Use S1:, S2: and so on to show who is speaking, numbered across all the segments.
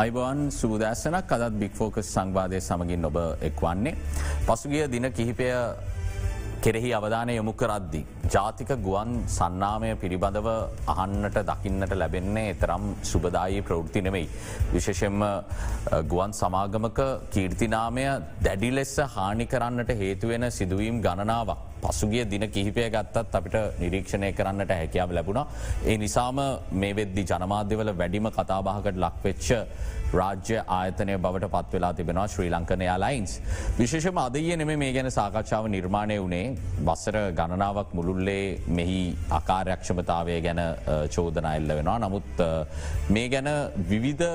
S1: අයිබවන් සූදෑසනක් අදත් බික්‍ෆෝකස් සංවාධය සමගින් ඔබ එක්වන්නේ. පසුගිය දින කිහිපය කෙරෙහි අවධානය යොමු කරද්දි. ජාතික ගුවන් සන්නාමය පිළිබඳව අහන්නට දකින්නට ලැබෙන්නේ එතරම් සුබදායි ප්‍රෘති නෙවෙයි. විශේෂෙන්ම ගුවන් සමාගමක කීර්තිනාමය දැඩි ලෙස්ස හානි කරන්නට හේතුවෙන සිදුවීම් ගණනාවක්. පසුගිය දින කිහිපය ගත්තත් අපිට නිරීක්ෂණය කරන්නට හැකියාව ලැබුණා. ඒ නිසාම මේ වෙද්දි ජනමාධ්‍යවල වැඩිම කතාබාහකට ලක්වෙච්ච රාජ්‍ය ආයතනය බවට පත්වෙලා තිබෙනවා ශ්‍රී ලංකනයා ලයින්ස්. විශේෂම අදය නෙම මේ ගැන සාකච්ඡාව නිර්මාණය වනේ බස්සර ගණනාවක් මුළුල්ලේ මෙහි අකාරයක්ෂමතාවය ගැන චෝදන එල්ල වෙනවා. නමුත් මේ ගැන විවිධ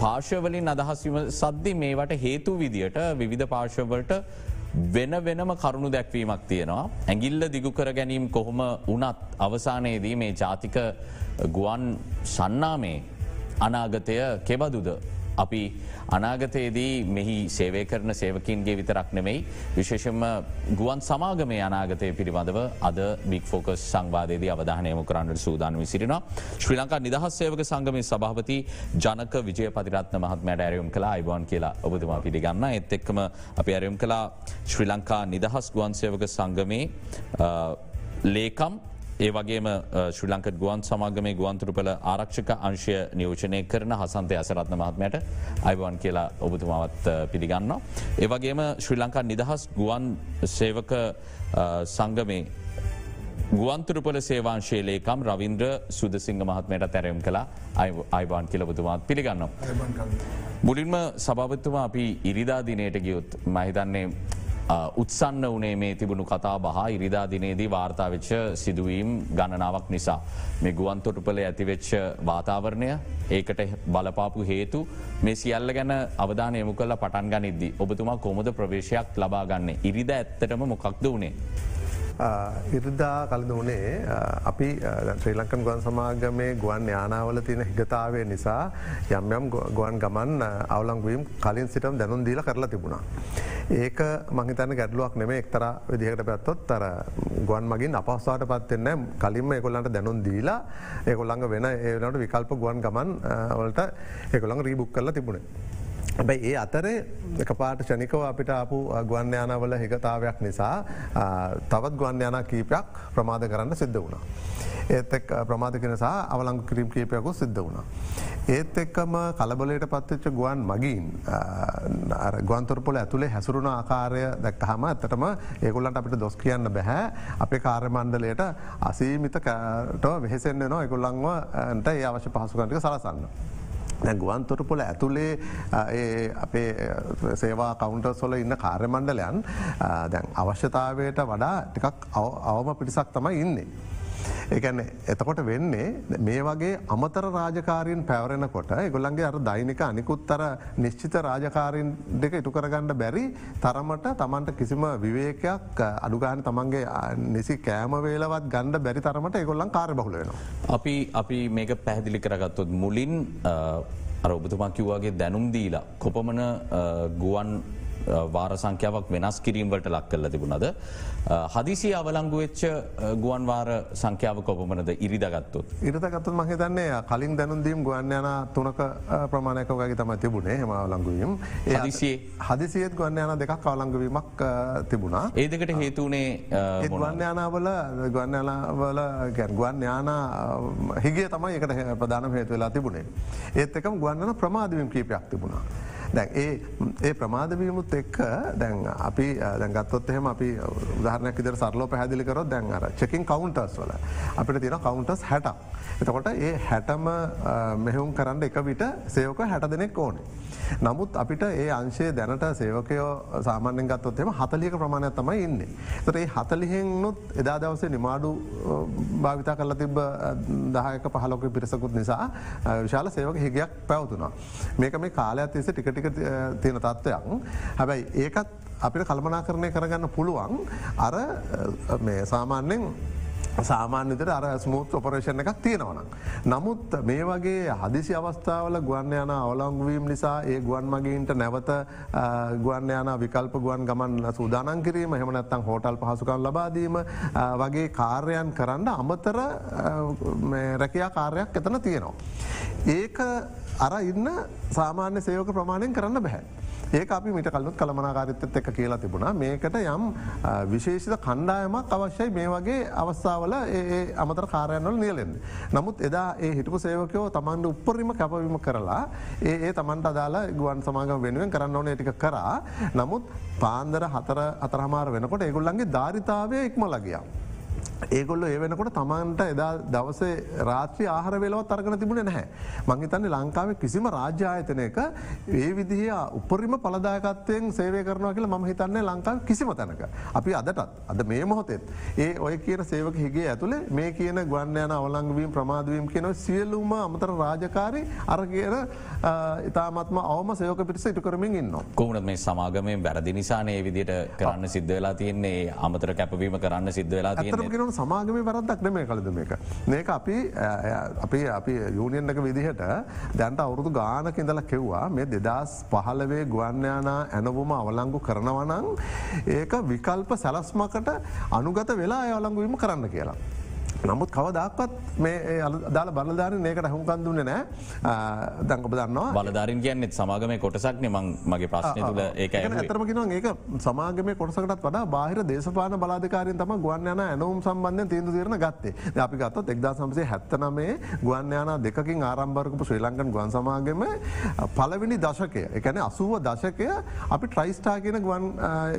S1: පාර්ශවලින් අදහස්ම සද්දි මේවට හේතු විදියට විවිධ පාර්ශවලට වෙන වෙනම කරුණු දැක්වීමක් තියෙනවා. ඇගිල්ල දිගුකර ගැනීම් කොහොම වනත් අවසානයේදී මේ ජාතික ගුවන් සන්නාමේ අනාගතය කෙබදුද අපි අනාගතයේදී මෙහි සේවය කරන සේවකින්ගේ විතරක් නෙමෙයි විශේෂම ගුවන් සමාගමේ අනාගතය පිළිබඳව අද බික් ෆෝකස් සංවාදයේදී අවධානයම කරන්නට සූදානම සිරිනවා. ශ්‍රී ලංකා නිදහස් සේවක සංගමේ සභාපති ජනක විජය පතිරත්න මහත්මයට ඇරයුම් කලා අයිබවන් කියලා ඔබතුමා පිළිගන්න එත් එක්කම අපි ඇරයුම් කලා ශ්‍රී ලංකා නිදහස් ගුවන් සේවක සංගමේ ලේකම් ඒ වගේම ශ්‍රී ලංකත් ගුවන් සමාගමේ ගුවන්තුරපල ආරක්ෂක අංශය නියෝජනය කරන හසන්තය අසරත්න මහත්මයට අයිවන් කියලා ඔබතුමාවත් පිළිගන්න. ඒවගේම ශ්‍රී ලංකා නිදහස් ගුවන් සේවක සංගමේ ගුවන්තුරපල සේවාංශේලේකම් රවින්ද්‍ර සුදසිංහ මහත්මයට තැරම් කලා අයිවාන් කියලබතුමාත් පිළිගන්න. මුලින්ම සභාපත්තුමා අපි ඉරිදා දිනයට ගියුත් මහිතන්නේ උත්සන්න වනේ මේ තිබුණු කතා බහ ඉරිදා දිනේදී වාර්තාවෙච්ච සිදුවීම් ගණනාවක් නිසා. මේ ගුවන්තොටුපල ඇතිවෙච්ච වාතාවරණය ඒකට බලපාපු හේතු මේ සියල්ල ගැන අවධානයමු කල පටන් ගනිද්දි. ඔබතුමා කොමද ප්‍රවේශයක් ලබා ගන්න. ඉරිද ඇත්තටම මොකක්ද වනේ.
S2: ඉරිදා කලද වනේ අපි ශ්‍රී ලංකන් ගුවන් සමාගමේ ගුවන් යානාවල තියෙන හිගතාවය නිසා යම් යම් ගුවන් ගමන් අවලංගුවීම් කලින් සිටම් දැනුන් දීල කරලා තිබුණා. ඒක මහිතන ගැඩලුවක් නෙමේ එක්තර විදිහකට පැත්තොත් තර ගුවන් මගින් අපස්සාට පත්වෙන්න කලින්ම එකොල්ලන්ට දැනුන් දීලා ඒකොල්ළඟ වෙන ඒනට විකල්ප ගුවන් ගමන් වලට ඒකොළඟ රීබුක් කරලා තිබුණේ. හැබැයි ඒ අතරේ එකපාට ෂනිකව අපිට අපපු ගුවන්්‍යයානවල හිගතාවයක් නිසා තවත් ගුවන්්‍යයාන කීපයක් ප්‍රමාද කරන්න සිද්ධ වුණා. ඒත් එක් ප්‍රමාධ කෙනසා අවලංගු කිරීම් කීපයකු සිද්ධ වුණා. ඒත් එක්කම කලබලයට පත්වෙච්ච ගුවන් මගින් ගුවන්තොරපොල ඇතුළේ හැසුරුණ ආකාරය දැක්කහම ඇතටම ඒකුල්ලන්ට අපිට දොස් කියන්න බැහැ අපේ කාර්යමණ්ඩලයට අසීමිතට වෙහෙසෙන්න්න නවා එකුල්ලංවන්ට ඒ අවශ්‍ය පහසුකන්ටික සලසන්න. ගුවන්තොටපොල ඇතුළේ අපේ සේවා කවුන්ටර් සොල ඉන්න කාර්යමණ්ඩලයන් දැන් අවශ්‍යතාවයට වඩා ටිකක් අවම පිටිසක් තමයි ඉන්නේ. ඒකැන එතකොට වෙන්නේ මේ වගේ අමතර රාජකාරීන් පැවරෙනකොට ගොල්ලන්ගේ අර දෛනික අනිකුත්තර නිශ්චිත රාජකාරීන් දෙක ඉටු කරගන්න බැරි තරමට තමන්ට කිසිම විවේකයක් අඩුගාන තමන්ගේ නිසි කෑම වේලවත් ගණ්ඩ බැරි තරමට එගොල්ලන් කාර බහුලවෙනවා.
S1: අපි අපි මේක පැහැදිලි කරගත්තොත් මුලින් අර ඔබතුමා කිව්වාගේ දැනුම් දීලා කොපමන ගුවන් වාර සංඛ්‍යාවක් වෙනස් කිරීම්වලට ලක් කල්ල තිබුණද. හදිසි අවලංගු වෙච්ච ගුවන්වාර සංඛ්‍යාව කොපමනද ඉරිදගත්තුත්.
S2: ඉරිතගත්තුත් මහිතන්නේ කලින් දැනුන්දීම් ගුවන් යන තුනක ප්‍රමාණයකවගේ තම තිබුණේ හෙම අවලංගුවීම්
S1: හදිසිේ
S2: හදිසියත් ගුවන් යන දෙකක් අවලංගවීමක් තිබුණා.
S1: ඒදකට හේතුනේ
S2: ගුවන් යානාවල ගුවන් යාන හිගේ තමයි එකට ප්‍රධාන හේතු වෙලා තිබුණේ. ඒත් එකම ගුවන්න්න ප්‍රමාධවීම් කීපයක් තිබුණා. දැන් ඒ ප්‍රමාදවීමුත් එක්ක දැන් අපි දැගත්තොත් එහෙම අපි උදාහරනයක් ඉදර සරලෝ පැදිලිකරොත් දැන් අර චකින් කවන්ටර්ස් වල අපිට තියෙන කවන්ටර්ස් හැටක්. එතකොට ඒ හැටම මෙහෙවුම් කරන්න එක විට සයෝක හැට දෙනෙක් ඕනේ. නමුත් අපිට ඒ අංශය දැනට සේවකයෝ සාමාන්‍යෙන් ගත්තොත්තෙම හතලියක ප්‍රමාණයක් තමයි ඉන්න. තොට ඒ හතලිහෙනුත් එදා දවසේ නිමාඩු භාවිතා කල තිබ දහයක පහලොක පිරිසකුත් නිසා විශාල සේවක හිගයක් පැවතුනා. මේක මේ කාලයක් තිෙස ටිකටික තියෙන තත්ත්වයක්. හැබැයි ඒකත් අපිට කල්පනා කරණය කරගන්න පුළුවන් අර සාමාන්‍යෙන් සාමාන්‍යතර අර ස්මූත් ඔපරේෂණ එකක් තියෙනවන. නමුත් මේ වගේ හදිසි අවස්ථාවල ගුවන් යන අවලංගුවීම් නිසා ඒ ගුවන් මගේන්ට නැවත ගුවන් යන විකල්ප ගුවන් ගමන් සූදානන් කිරීම හෙමනත්තං හෝටල් පහසුකන් ලබාදීම වගේ කාර්යයන් කරන්න අමතර රැකයා කාර්යක් එතන තියෙනවා. ඒක අර ඉන්න සාමාන්‍ය සයෝක ප්‍රමාණයෙන් කරන්න බැහැ. ඒක අපි මිට කලුත් කළමනාකාරිත්තත් එක කියලා තිබුණා මේකට යම් විශේෂිත කණ්ඩායමක් අවශ්‍යයි මේ වගේ අවස්ථාවල ඒ අමතර කාරයන්වල නියලෙන්ද. නමුත් එදා ඒ හිටපු සේවකයෝ තමන්ට උපරිම කැපවීම කරලා ඒ ඒ තමන්ට අදාලා ගුවන් සමාගම වෙනුවෙන් කරන්න ඕන ටික කරා නමුත් පාන්දර හතර අතරහමාර වෙනකොට ඒගොල්ලන්ගේ ධාරිතාවය ඉක්ම ලගියා. ඒගොල්ල ඒ වෙනකොට තමන්ට එදා දවසේ රාත්‍රී ආහර වෙලවත් අරගන තිබුණ නැහැ. මංහිතන්නේ ලංකාව කිසිම රාජ්‍යායතනයක ඒ විදිහ උපරිම පලදායකත්වයෙන් සේවය කරනවා කියල ම හිතන්නේ ලංකාව කිසිම තැනක. අපි අදටත් අද මේ මොහොතෙත් ඒ ඔය කියන සේවක හිගේ ඇතුළේ මේ කියන ගවන්න යන අවලංගවීම් ප්‍රමාදවීම් කියනව සියලුම අමතර රාජකාරි අර කියන ඉතාමත්ම අවම සයෝක පිරිස ඉටු කරමින් ඉන්න.
S1: කොමට මේ සමාගමය වැරදි නිසානේ විදිට කරන්න සිද්ධ වෙලා තියන්නේ අමතර කැපවීම කරන්න සිද්ධ වෙලා තියෙන
S2: කියනවන සමාගම වරදක් නෙමේ කලද මේක. මේක අපි අපි අපි යුනියන්ක විදිහට දැන්ට අවුරුදු ගානක ඉඳල කෙව්වා මේ දෙදස් පහලවේ ගුවන්්‍යයානා ඇනවුම අවලංගු කරනවනං ඒක විකල්ප සැලස්මකට අනුගත වෙලා අයවලංගුවීම කරන්න කියලා. නමුත් කවදක්වත් මේ අදාල බලධාරන ඒකට හුකන් දුන්න නෑ දංකප දන්නවා.
S1: බලධාරින් කියන්නෙත් සමාගම කොටසක්න මං මගේ ප්‍රශ්නය තුළ ඒක
S2: ඇතරමකින ඒක සමාගම කොටසකටත් වඩා බාහිර දේශපාන බලාධකාරයෙන් තම ගුවන් යන ඇනවුම් සම්බන්ධය තීන්දු තිරන ගත්තේ. අපි ගත්තත් එක්දා සම්සේ හැත්තනමේ ගුවන් යාන දෙකින් ආරම්භරකපු ශ්‍රී ලංකන් ගුවන් සමාගම පලවිනි දශකය එකන අසුව දශකය අපි ට්‍රයිස්ටා කියන ගුවන්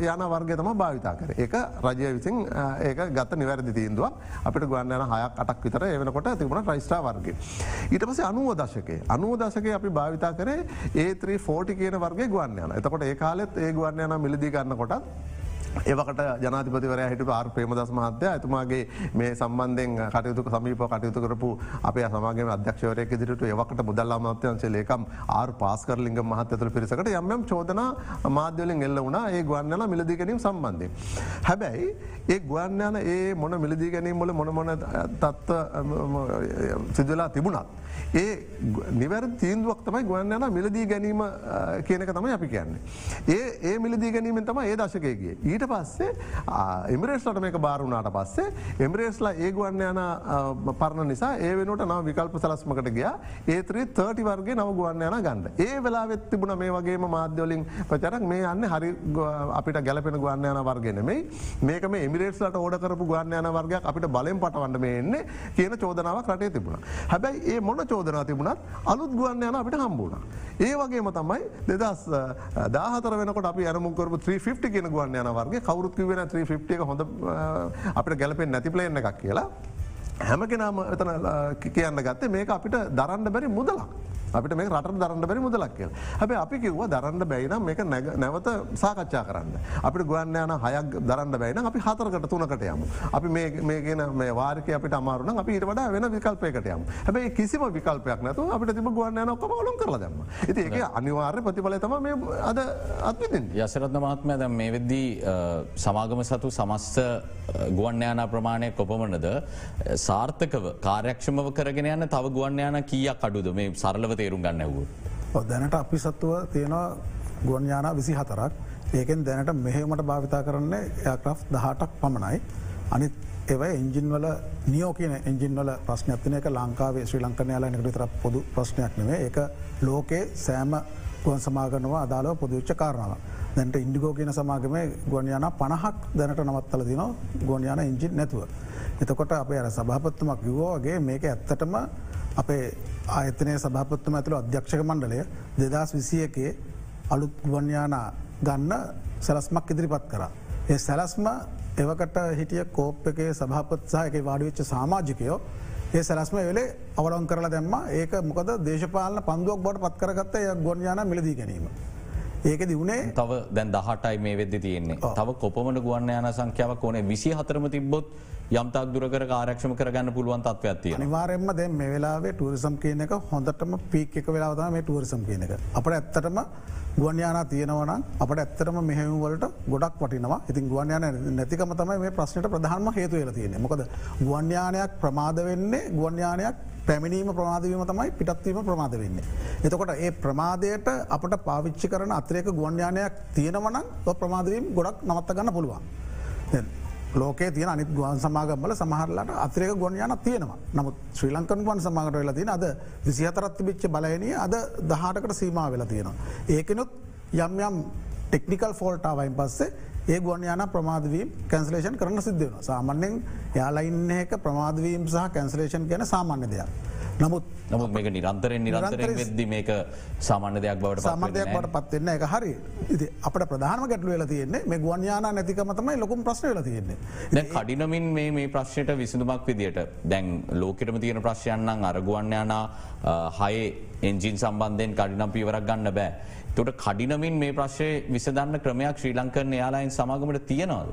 S2: යන වර්ගය තම භාවිතා කර. ඒක රජය විසින් ඒක ගත්ත නිවැරදි තීන්දුවක්. අපිට ගුවන් යන හයක් අටක් විතර එවනකොට තිබුණ ්‍රයිස්ටා වර්ගේ. ඊට පස අනුව දශකේ අනුව දශක අපි භාවිතා කරේ ඒත්‍රී ෆෝටි කියන වර්ගේ ගුවන් යන එතකොට ඒ කාලෙත් ඒ ගුවන් යන මිලදී ගන්න කොටත් ඒවකට ජනාතිපතිවර හිට ආර් ප්‍රේමදස් මහත්‍ය ඇතුමාගේ මේ සම්බන්ධෙන් කටයුතු සමීප කටයුතු කරපු අපේ සමාගේ අධ්‍යක්ෂවරය දිරට ඒවකට මුදල්ලා මත්‍යන්සේ ලේකම් ආර් පාස්කරලිංග මහත්තතුළ පිරිසකට යම්යම් චෝදන මාධ්‍යවලින් එල්ල වුණා ඒ ගුවන්නල මිලදී ගැනීම සම්බන්ධය. හැබැයි ඒ ගුවන්යන ඒ මොන මිලදී ගැනීම මොල මොන මොන තත්ව සිදුලා තිබුණත්. ඒ නිවැර තීන්දුවක් තමයි ගුවන් යන මිලදී ගැනීම කියනක තමයි අපි කියන්නේ. ඒ ඒ මිලදී ගැනීමෙන් තම ඒ දශකයගේ. ඊට පස්සේ එමරේස්ලට මේක බාරුණාට පස්සේ එමරේස්ලා ඒ ගුවන් යන පරණ නිසා ඒ වෙනට නව විකල්ප සලස්මකට ගිය ඒත්‍රී තර්ටි වර්ගේ නව ගුවන් යන ගන්න. ඒ වෙලා වෙත් තිබුණ මේ වගේම මාධ්‍යවලින් ප්‍රචරක් මේ යන්න හරි අපිට ගැලපෙන ගුවන් යන වර්ගෙනෙමයි මේක මේ එමිරේට්ලට ඕඩ කරපු ගුවන් යන වර්ගයක් අපිට බලෙන් පටවන්න මේ එන්නේ කියන චෝදනාවක් රටේ තිබුණ. හැබැයි ඒ මොන චෝදනා තිබුණත් අලුත් ගුවන් යන අපිට හම්බුණ. ඒ වගේම තමයි දෙදස් දාහතර වෙනකට අපි අරමුකරපු 350 කියෙන ගුවන් යන වර්ගේ කවරුත් කිවෙන 350 එක හොඳ අපිට ගැලපෙන් නැතිපලේන්න එකක් කියලා. හැම කෙනම එතන කියන්න ගත්තේ මේක අපිට දරන්න බැරි මුදලක්. අපිට මේ රට දරන්න බැරි මුදලක් කියල හැබ අපි කිව්ව දරන්න බැයිනම් මේක නැවත සාකච්ඡා කරන්න. අපිට ගුවන් යන හයක් දරන්න බැයින අපි හතරකට තුනකට යමු. අපි මේගෙන මේ වාරික අපිට අමාරුන අපි ඊට වඩා වෙන විකල්පයකට යම් හැබයි කිසිම විකල්පයක් නැතු අපිට තිබ ගුවන් යන ඔක්කම ඔලුම් කරල දම. ඇති ඒක අනිවාර්ය ප්‍රතිඵල තම අද අත්විතින්.
S1: යසරත්න මහත්මය දැ මේ වෙද්දී සමාගම සතු සමස්ත ගුවන් යානා ප්‍රමාණය කොපමනද සාර්ථකව කාර්යක්ෂමව කරගෙන යන්න තව ගුවන් යාන කියක් අඩුද මේ සරලව තේරුම් ගන්න වූ.
S3: දැනට අපි සත්තුව තියෙනවා ගුවන් යාන විසි හතරක් ඒකෙන් දැනට මෙහෙමට භාවිතා කරන්නේ ඒක්‍රෆ් දහටක් පමණයි. අනිත් එව එන්ජින්වල නියෝ කියන එන්ජින්වල ප්‍රශ්නයක්තිනක ලංකාවේ ශ්‍රී ලංකන යාලා එකට විතර පොදු ප්‍රශ්නයක් නෙවේ ඒක ලෝකේ සෑම ගුවන් සමාගනවා අදාලව පොදුච්ච කාරණාව. දැන්ට ඉන්ඩිගෝ කියන සමාගම ගොන්යාන පණහක් දැනට නවත්තල දින ගොන්යාන ඉංජින් නැතුව. එතකොට අපේ අර සභාපත්තුමක් කිවෝගේ මේක ඇත්තටම අපේ ආයතනය සභාපත්තුම ඇතුළ අධ්‍යක්ෂක මණ්ඩලය දෙදස් විසියකේ අලුත් ගුවන්යානා ගන්න සැලස්මක් ඉදිරිපත් කර. ඒ සැලස්ම එවකට හිටිය කෝප් එකේ සභාපත්සාහක වාඩිවෙච්ච සාමාජිකයෝ ඒ සැලස්ම වෙලේ අවලං කරලා දැම්ම ඒක මොකද දේශපාලන පන්දුවක් බොඩ පත් කරගත්ත ගොන්යාන මිලදී ගැනීම. ඒක දිවුණේ
S1: තව දැන් දහටයි මේ වෙද්දි තියෙන්නේ. තව කොපමට ගුවන් යන සංඛ්‍යාවක් ඕනේ? විසි හතරම තිබොත් යම්තක් දුරකර ආරක්ෂම කරගන්න පුළුවන් තත්ව ඇතිය
S3: අනිවාරෙන්ම දැ මේ වෙලාවේ ටූරිසම් කියන එක හොඳටම පීක් එක වෙලාවතම මේ ටූරිසම් කියන එක. අපට ඇත්තටම ගුවන්යානා තියෙනවන අපට ඇත්තරම මෙහෙවලට ගොඩක් වටිනවා. ඉතින් ගුවන්යාන නැතිකම තමයි මේ ප්‍රශ්නයට ප්‍රධානම හේතු වෙලා තියෙන මොකද ගුවන්යානයක් ප්‍රමාද වෙන්නේ ගුවන්යානයක් පැමිණීම ප්‍රමාදවීම තමයි පිටත්වීම ප්‍රමාද වෙන්නේ. එතකොට ඒ ප්‍රමාදයට අපට පාවිච්චි කරන අත්‍රයක ගුවන්යානයක් තියෙනවන ප්‍රමාදවීම ගොඩක් නවත්ත ගන්න පුළුවන්. ලෝකේ තියන අනිත් ගුවන් සමාගම්බල සමහරලාට අත්‍රේක ගොන්යන තියෙනවා නමුත් ශ්‍රී ලංකන් ගුවන් සමාගට වෙලා තියෙන අද විසිහතරත්ති බිච්ච බලයනය අද දහටකට සීමා වෙලා තියෙනවා. ඒකනුත් යම් යම් ටෙක්නිකල් ෆෝල්ටාවයින් පස්සේ ඒ ගුවන් යාන ප්‍රමාදවීම් කැන්සලේෂන් කරන සිද්ධ වෙන සාමන්‍යෙන් යාලයින්න එක ප්‍රමාදවීම් සහ කැන්සලේෂන් ගැන සාමාන්‍ය දෙයක්. නමුත්
S1: නමුත් මේක නිරන්තරෙන් නිරන්තරෙන් වෙද්දි මේක සාමාන්‍ය දෙයක් බවට
S3: සාමාන්‍යයක් බට පත්වෙන්න එක හරි ඉති අපට ප්‍රධානම ගැටලු වෙලා තියෙන්නේ මේ ගුවන්යාන නැතිකමතමයි ලොකුම් ප්‍රශ්න වෙලා තියෙන්නේ.
S1: කඩිනමින් මේ මේ ප්‍රශ්නයට විසඳුමක් විදියට දැන් ලෝකෙටම තියෙන ප්‍රශ්යන්නම් අරගුවන්යාන හයේ එන්ජින් සම්බන්ධයෙන් කඩිනම් පිවරක් ගන්න බෑ. තොට කඩිනමින් මේ ප්‍රශ්ය විසදන්න ක්‍රමයක් ශ්‍රී ලංකරන යාලායින් සමාගමට තියෙනවාද.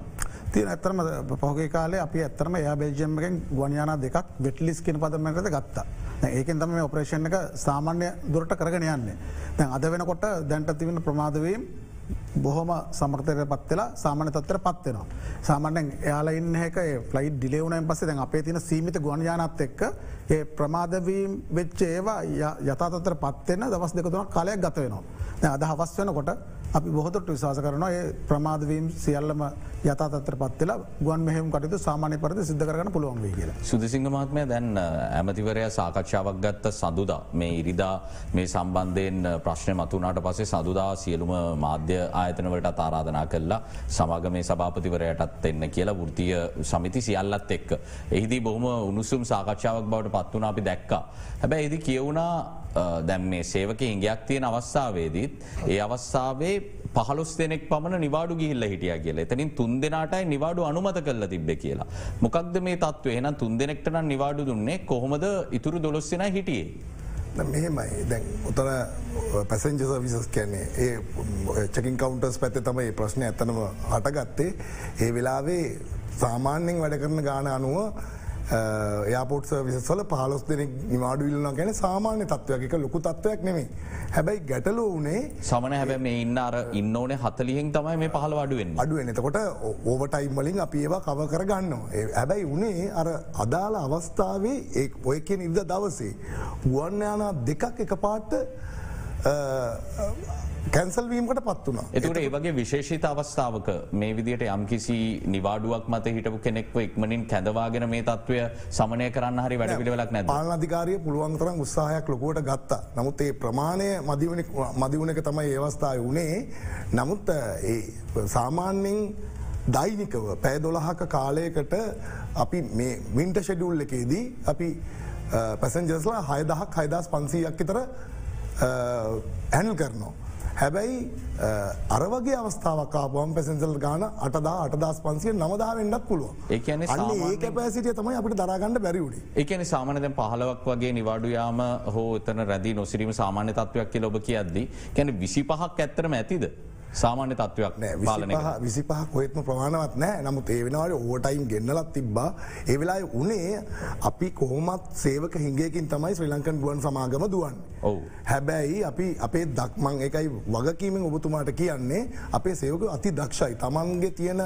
S3: තිය ඇතරම පහගේ කාලේ අපි ඇත්තරම යා බේජම්මකෙන් ගුවන්යාන දෙකක් වෙටලිස් කියෙන පදමකට ගත්තා. ඒකෙන් තම මේ ඔපරේෂණ එක සාමාන්‍ය දුරට කරගෙන යන්නේ. දැන් අද වෙනකොට දැන්ට තිවන්න ප්‍රමාදවීම් බොහොම සමර්තය පත්වෙලා සාමාන්‍ය තත්තර පත්වෙනවා. සාමාන්‍යෙන් එයාලා ඉන්න එක ෆලයි් ඩිලේවුණයෙන් පස්සේ දැන් අපේ තින සීමිත ගුවන්යානත් එක්ක ඒ ප්‍රමාදවීම් වෙච්ච ඒවා යථතතර පත්වෙන දවස් දෙකතුන කාලයක් ගත වෙනවා. අද හවස් වෙනකොට අපි බොහොතට විශවාස කරනවා ඒ ප්‍රමාදවීම් සියල්ලම යතතර පත්වෙලා ගුවන් මෙහම කටතු සාමානය පරද සිද්ධ කරන පුළුවන් වේ කියලා.
S1: සුදසිංහ මහත්මය දැන් ඇමතිවරය සාකච්ඡාවක් ගත්ත සඳුදා මේ ඉරිදා මේ සම්බන්ධයෙන් ප්‍රශ්නය මතුනාට පසේ සඳුදා සියලුම මාධ්‍ය ආයතනවලට ආරාධනා කල්ලා සමාග මේ සභාපතිවරයටත් එන්න කියලා වෘතිය සමිති සියල්ලත් එක්ක. එහිදී බොහම උණුසුම් සාකච්ඡාවක් බවට පත්වනා අපි දැක්කා. හැබැ එදි කියවුණා දැම් මේ සේවක ඉංගයක් තියෙන අවස්ථාවේදීත් ඒ අවස්ථාවේ පහලොස් දෙනෙක් පමණ නිවාඩු ගිහිල්ල හිටිය කියල එතනින් තුන් දෙනාටයි නිවාඩු අනුමත කල්ල තිබ්බ කියලා. මොකක්ද මේ තත්ව එහන තුන් දෙනෙක්ටන නිවාඩු දුන්නේ කොහොමද ඉතුරු දොළොස්සෙන හිටියේ.
S4: මෙහෙමයි දැන් උතන පැසෙන්ජ සවිසස් කැන්නේ ඒ චකින් කවන්ටර්ස් පැත්ත තමයි ප්‍රශ්නය ඇතනම හටගත්තේ ඒ වෙලාවේ සාමාන්‍යෙන් වැඩ කරන ගාන අනුව යාපෝට් විසල පහලොස් දෙනෙක් නිවාඩු ඉල්ලන ගැන සාමාන්‍ය තත්වයක් ලොකු තත්වයක් නෙමේ. හැබැයි ගැටලු වනේ
S1: සමන හැබැ මේ ඉන්න අර ඉන්න ඕනේ හතලියෙන් තමයි මේ පහල අඩුවෙන්
S4: අඩුවෙන් එතකොට ඕවටයිම් වලින් අපි ඒවා කව කරගන්නවා. හැබැයි උනේ අර අදාළ අවස්ථාවේ ඒ ඔය කිය ඉද දවසේ. ගුවන්යානා දෙකක් එක පාට්ට කැන්සල්වීමට පත් වුණ.
S1: එතුට ඒවගේ විශේෂිත අවස්ථාවක මේ විදිට යම්කිසි නිවාඩුවක් මත හිටපු කෙනෙක්ව ඉක්මනින් කැදවාගෙන මේ තත්වය සමනය කරන්න හරි වැඩ පිළිවෙලක් නැ
S4: පාලනධිකාරය පුළුවන්තරම් උත්සාහයක් ලොකුවට ගත්තා. නමුත් ඒ ප්‍රමාණය මදිවන එක තමයි ඒවස්ථාව වනේ නමුත් සාමාන්‍යෙන් දෛනිකව පෑ දොළහක කාලයකට අපි මේ වින්ට ෂෙඩුල් එකේදී අපි පැසන්ජස්ලා හයදහක් හයිදස් පන්සීයක් තර ඇනල් කරනවා. හැබැයි අරවගේ අවස්ථාවකාපුවම් පැසෙන්සල් ගාන අටදා අටදස් පන්සිය නමදාවෙන්ඩක් පුළුව
S1: ඒන
S4: ඒක පැසිටිය තමයි අපට දරගන්න බැරිවුඩි
S1: ඒකන සාමනද පහලවක් වගේ නිවාඩුයාම හෝ එතන රැදි නොසිරීම සාමාන්‍ය තත්වයක් කිය ලොබ කියද්දි කැන විසි පහක් ඇත්තරම ඇතිද. සාමාන්‍ය තත්වයක්
S4: පාලන විසි පහ කොහෙත්ම ප්‍රමාණවත් නෑ. නමුත් ඒ වෙනවාට ඕටයිම් ගෙන්න්නලත් තිබ්බා. ඒවෙලා උනේ අපි කොහොමත් සේවක හිංගයකින් තමයි ශ්‍රී ලංකන් ගුවන් සමාගම දුවන්. හැබැයි අපි අපේ දක්මං එකයි වගකීමෙන් ඔබතුමාට කියන්නේ අපේ සේවක අති දක්ෂයි. තමන්ගේ තියෙන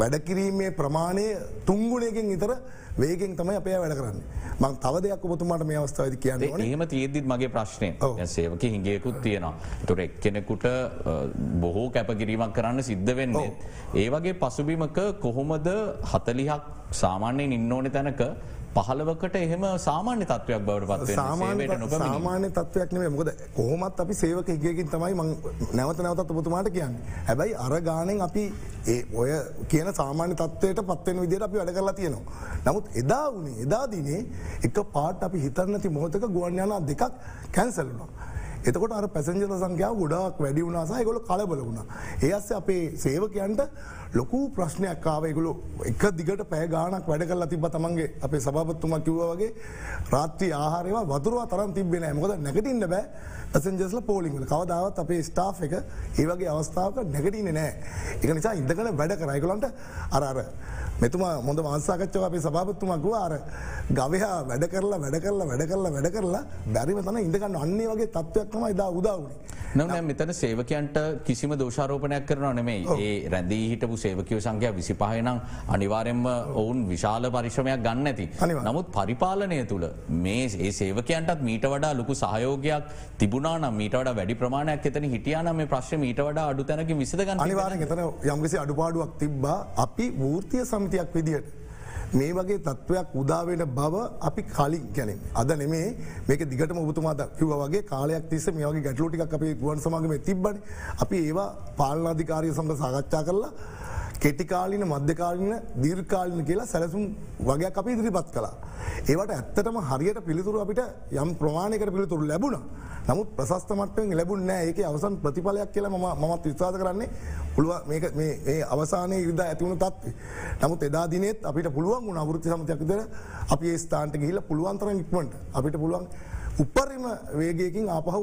S4: වැඩකිරීමේ ප්‍රමාණය තුංගුණයකින් ඉතර වේගෙන් තමයි අපේ වැඩ කරන්න. මං තව දෙයක් ඔබතුමාට මේ අවස්ථාවද කියන්න
S1: ඒම තියද්දිත් මගේ ප්‍රශ්නය සේවක හිංගයකුත් තියෙනවා. තුර එක් කෙනෙකුට බොහෝ කැපකිරීමක් කරන්න සිද්ධ වෙන්නේ. ඒ වගේ පසුබිමක කොහොමද හතලිහක් සාමාන්‍යයෙන් ඉන්න ඕනෙ තැනක පහලවකට එහෙම සාමාන්‍ය තත්වයක් බවට පත්
S4: සාමාන්‍ය තත්වයක් නේ මොකද කොහොමත් අපි සේවක හිගයකින් තමයි නැවත නැවතත් ඔබතුමාට කියන්න. හැබැයි අර ගානෙන් අපි ඒ ඔය කියන සාමාන්‍ය තත්වයට පත්වෙන විදිට අපි වැඩ කරලා තියෙනවා. නමුත් එදා වනේ එදා දිනේ එක පාට අපි හිතරනති මොහොතක ගුවන්යනා දෙකක් කැන්සල්ලුණා. එතකොට අර පැසෙන්ජල සංඛ්‍යාව ගොඩක් වැඩි වුණනාසා ගොල කලබල වුණ. ඒ අස්ස අපේ සේවකයන්ට ලොකු ප්‍රශ්නයක් කාවයගුලු එක දිගට පෑගානක් වැඩ කල් තිබ තමන්ගේ අපේ සභපත්තුමක් කිව්ව වගේ. රාත්‍රී ආහාරයවා වතුරවා තරම් තිබෙන මොකද නැගටින්න බෑ. ඇසෙන්ජස්ල පෝලිංගල කවදාවත් අපේ ස්ටා් එක ඒවගේ අවස්ථාවක නැගටීන නෑ. එක නිසා ඉදකන වැඩ කරයිකලන්ට අරර මෙතුමා මොඳ මාසාකච්චව අපේ සභාපත්තුමක්ව අර ගවයා වැඩ කරලා වැඩ කරලා වැඩ කරලා වැඩ කරලා බැරිම තන ඉඳගන්න අන්නේ වගේ තත්ත්වයක්ම ඉදා උදාවුණේ.
S1: නම මෙතන සේවකයන්ට කිසිම දෝෂාරෝපනයක් කරන නෙමේ ඒ රැඳී හිටපු සේවකයෝ සංඛ්‍ය විසි පහනම් අනිවාරෙන්ම ඔවුන් විශාල පරිශ්‍රමයක් ගන්න ඇති. නමුත් පරිපාලනය තුළ මේ ඒ සේවකයන්ටත් මීට වඩා ලොකු සහයෝගයක් තිබුණනම් මීට වඩ වැඩි ප්‍රමාණයක් එතන හිටියාන මේ ප්‍රශ්න මීට වඩා අඩු තැනක විසදගන්න
S4: අනිවාරෙන් එතන යම්කිසි අඩුපාඩුවක් තිබ්බා අපි වෘතිය සමිතියක් විදිහට. මේ වගේ තත්ත්වයක් උදාවෙන බව අපි කලින් ගැන අද නෙමේ මේක දිගට ඔබතුමාද කිව වගේ කාලයක් තිස්ස මේ වගේ ගැටලෝටික් අපේ ගුවන් සමගම තිබ්බන. අපි ඒවා පාලනාධිකාරය සඟ සාකච්ඡා කරලා කෙටිකාලින මධ්‍යකාලින දීර්කාලින කියලා සැලසුම් වගේ අපි ඉදිරිපත් කලා. ඒවට ඇත්තටම හරියට පිළිතුරු අපිට යම් ප්‍රමාණයකට පිළිතුරු ලැබුණ. නමුත් ප්‍රශස්ත මට්ටෙන් ලැබුණ නෑ ඒක අවසන් ප්‍රතිඵලයක් කියලා ම මත් විශ්වාස කරන්නේ පුළුව මේ අවසානය ඉරිද ඇතිවුණු තත්වේ. නමුත් එදා දිනෙත් අපිට පුළුවන් වුණ අවෘති සමතයක්දර අපි ඒ ස්ථාන්ට ගහිල පුළුවන්තර ඉක්මට අපිට පුළුවන් උපරිම වේගයකින් ආපහු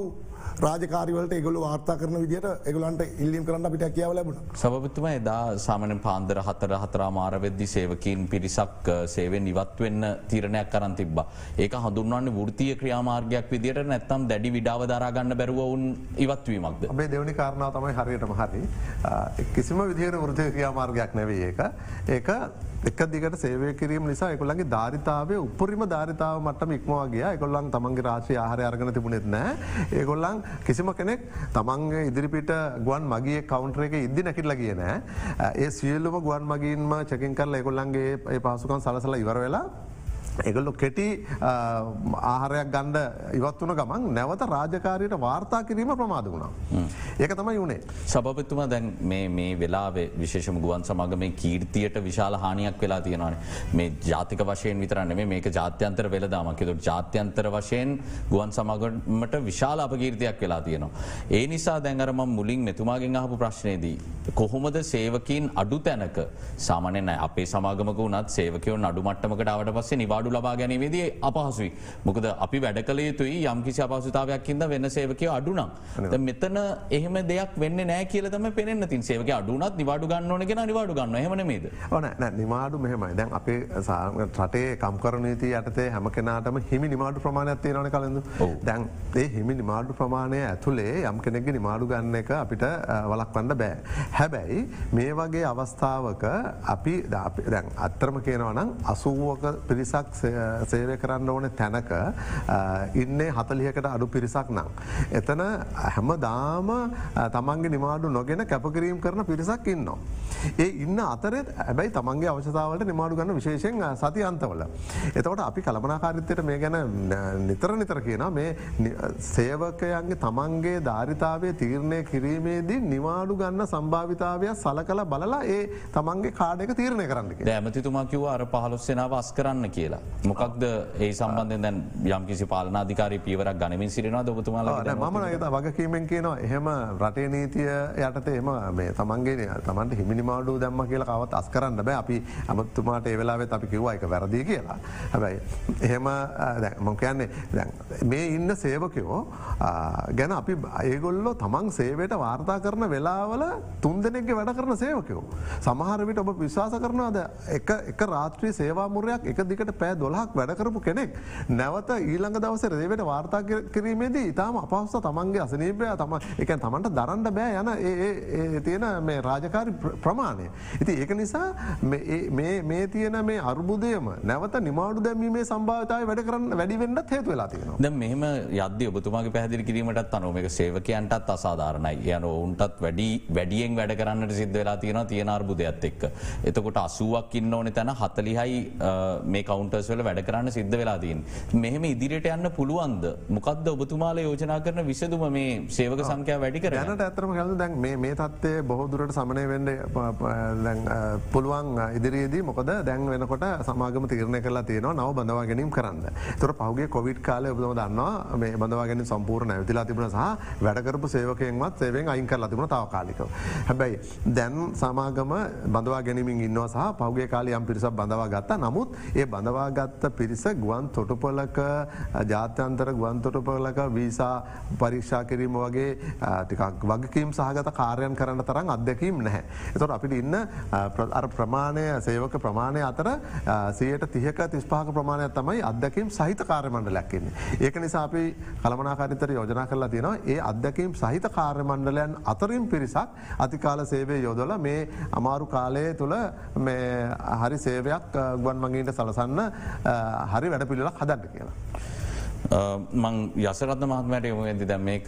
S4: රාජකාරවලට ගොල වාර්තා කරන විදිට එගලන්ට ඉල්ලීම් කරන්න අපිට කියව ලැබුණ.
S1: සභපතුම එදා සාමන පාන්දර හතර හතරා මාරවෙද්දි සේවකින් පිරිසක් සේවෙන් ඉවත්වෙන්න තීරණයක් කරන් තිබ ඒක හඳුන්වන්න ෘතිය ක්‍රියාමාර්ගයක් විදිට නැත්තම් දැඩි විඩාව දරාගන්න බැරුවවුන් ඉවත්වීමක්ද.
S2: අපේ දෙවනි කාරණාව තමයි හරියටම හරි. කිසිම විදිහයට වෘතිය ක්‍රියාමාර්ගයක් නැවේ ඒක. ඒක එක දිගට සේවය කිරීම නිසා එකොල්ලගේ ධාරිතාවේ උපරිම ධාරිතාව මටම ඉක්මවාගේ එකොල්ලන් තමන්ගේ රාශය ආහරය අර්ගන තිබුණෙත් නෑ. ඒගොල්ලන් කිසිම කෙනෙක් තමන්ගේ ඉදිරිපිට ගුවන් මගේ කවන්ටර එක ඉදදි නැකිටල කියන ඒ සියල්ලුම ගුවන් මගින්ම චකින් කරල එකොල්ලන්ගේ ඒ පසුකන් සලසල ඉවර වෙලා එගල්ලො කෙටි ආහරයක් ගණ්ඩ ඉවත් වන ගමන් නැවත රාජකාරයට වාර්තා කිරීම ප්‍රමාද වුණා. ඒක තමයි වුණේ.
S1: සභපතුම දැන් මේ වෙලාවේ විශේෂම ගුවන් සමග මේ කීර්තියට විශාල හානියක් වෙලා තියෙනවාන මේ ජාතික වශයෙන් විතරන්න මේ ජාත්‍යන්තර වෙලදාමකිතු ජාත්‍යන්තර වශයෙන් ගුවන් සමගමට විශාල අපගීර්තියක් වෙලා තියෙනවා. ඒ නිසා දැඟරම මුලින් මෙතුමාගෙන් අහපු ප්‍රශ්නයේදී. කොහොමද සේවකින් අඩු තැනක සාමනය අපේ සමාගමක වනත් සේවකයෝ අඩුමට්ටමකට අවට පස්සේ නිවාඩු ලබා ගැනීමේදී අපහසුයි. මොකද අපි වැඩ කළ යුතුයි යම්කිසි අපහසුතාවයක්කින්ද වෙන්න සේවකය අඩුනම්. මෙතන එහෙම දෙයක් වෙන්න නෑ කියලතම පෙනෙන් තින් සේවක අඩුනත් නිවාඩු ගන්න ඕනගෙන නිවාඩු ගන්න හමනමේද.
S2: ඕන නිවාඩු මෙහෙමයි දැන් අපේ රටේ කම්කරනීති යටතේ හැම කෙනාටම හිමි නිමාඩු ප්‍රමාණයක් තියෙනවන කලඳ දැන් ඒ හිමි නිමාඩු ප්‍රමාණය ඇතුළේ යම් කෙනෙක්ගේ නිමාඩු ගන්න එක අපිට වලක්වන්න බෑ. හැබැයි මේ වගේ අවස්ථාවක අපි දැන් අත්තරම කියනවනම් අසුවක පිරිසක් සේවය කරන්න ඕන තැනක ඉන්නේ හතලියකට අඩු පිරිසක් නම්. එතන හැම දාම තමන්ගේ නිමාඩු නොගෙන කැපකිරීම් කරන පිරිසක් ඉන්නවා. ඒ ඉන්න අතරත් ඇබැයි තමන්ගේ අවශ්‍යතාවට නිමාඩු ගන්න විශේෂෙන් සති අන්තවල. එතවට අපි කළමනාකාරිත්තයට මේ ගැන නිතර නිතර කියන මේ සේවකයන්ගේ තමන්ගේ ධාරිතාවය තීරණය කිරීමේදී නිවාඩු ගන්න සම්භාවිතාවය සල කළ බලලා ඒ තමන්ගේ කාඩක තීරණය කරන්න
S1: ඇමතිතුමා කිව අර පහලොස්සෙනාව අස් කරන්න කියලා. මොකක්ද ඒ සම්බන්ධ දැන් යම් කිසි පාලනාධිකාරී පියවරක් ගනමින් සිරෙනවා දොබතුමාල
S2: මම නත වගකීමෙන් කියනවා එහෙම රටේ නීතිය යටත එම මේ තමන්ගේ තමන්ට හිමිනිමාඩු දැම්ම කියලා කවත් අස් කරන්න බෑ අපි අමත්තුමාට ඒවෙලාවෙත් අපි කිව්වා එක වැරදි කියලා. හැබැයි එහෙම මො කියන්නේ මේ ඉන්න සේවකයෝ ගැන අපි ඒගොල්ලො තමන් සේවයට වාර්තා කරන වෙලාවල තුන් දෙනෙක්ගේ වැඩ කරන සේවකයෝ. සමහරවිට ඔබ විශ්වාස කරනවාද එක රාත්‍රී සේවාමුරයක් එක දිකට පෑ දොලහක් වැඩකරපු කෙනෙක් නැවත ඊළඟ දවස රේවට වාර්තා කිරීමේදී ඉතාම අපහස්ස තමන්ගේ අසනීපය තම එක තමන්ට දරන්ඩ බෑ යන ඒ තියෙන මේ රාජකාරි ප්‍රමාණය. ඉති ඒක නිසා මේ තියෙන මේ අර්බුදයම නැවත නිමාඩු දැමීමේ සම්භාවතාව වැඩ කරන්න වැඩිවෙන්නත් හේතු වෙලා තියෙනවා.
S1: ද මෙහම යද්‍ය ඔබතුමාගේ පැදිරි කිරීමටත් අනුව එක සේවකයන්ටත් අසාධාරණයි යන ඔවුන්ටත් වැඩි වැඩියෙන් වැඩ කරන්නට සිද්ධ වෙලා තියෙන තියෙන අර්බුදයක්ත් එක්ක. එතකොට අසුවක් ඉන්න ඕන තැන හතලිහයි මේ කවන්ටර්ස්වල වැඩ කරන්න සිද්ධ වෙලාදීන්. මෙහෙම ඉදිරියට යන්න පුළුවන්ද මොකක්ද ඔබතුමාල යෝජනා කරන විසදුම මේ සේවක සංකයා වැඩි කර
S2: යනට ඇතරම කල දැන් මේ තත්වය බොහෝදුරට සමනය වෙන්ඩ පුළුවන් ඉදිරියේදී මොකද දැන් වෙනකොට සමාගම තීරණය කරලා තියෙනවා නව බඳවා ගැනීම කරන්න. තොර පහුගේ කොවිට් කාලය ඔබම දන්නවා මේ බඳවාගෙන සම්පූර්ණ ඇතිලා තිබුණ සහ වැඩකරපු සේවකයෙන්වත් සේවෙන් අයින් කරලා තිබුණ තාව කාලිකව. හැබැයි දැන් සමාගම බඳවා ගැනීමින් ඉන්නවා සහ පහුගේ කාලයම් පිරිසක් බඳවා ගත්තා නමුත් ඒ බඳවා යොදාගත්ත පිරිස ගුවන් තොටුපොලක ජාත්‍යන්තර ගුවන් තොටුපොලක වීසා පරීක්ෂා කිරීම වගේ ටිකක් වගකීම් සහගත කාරයන් කරන්න තරම් අත්දැකීම් නැහැ. එතොට අපිට ඉන්න අර ප්‍රමාණය සේවක ප්‍රමාණය අතර සයට තියක තිස්පාක ප්‍රමාණයක් තමයි අදකීම් සහිත කාර්ය මණ්ඩලයක්න්නේ. ඒක නිසා අපි කළමනාකාරිතර යෝජනා කරලා තියෙනවා ඒ අදකීම් සහිත කාර්ය මණ්ඩලයන් අතරින් පිරිසක් අතිකාල සේවය යොදොල මේ අමාරු කාලය තුළ හරි සේවයක් ගුවන් මගීන්ට සලසන්න හරි වැඩ පිළිලක් හදන්න කියලා.
S1: මං යසරත්න මහත්මයට යොමු ඇති දැ මේක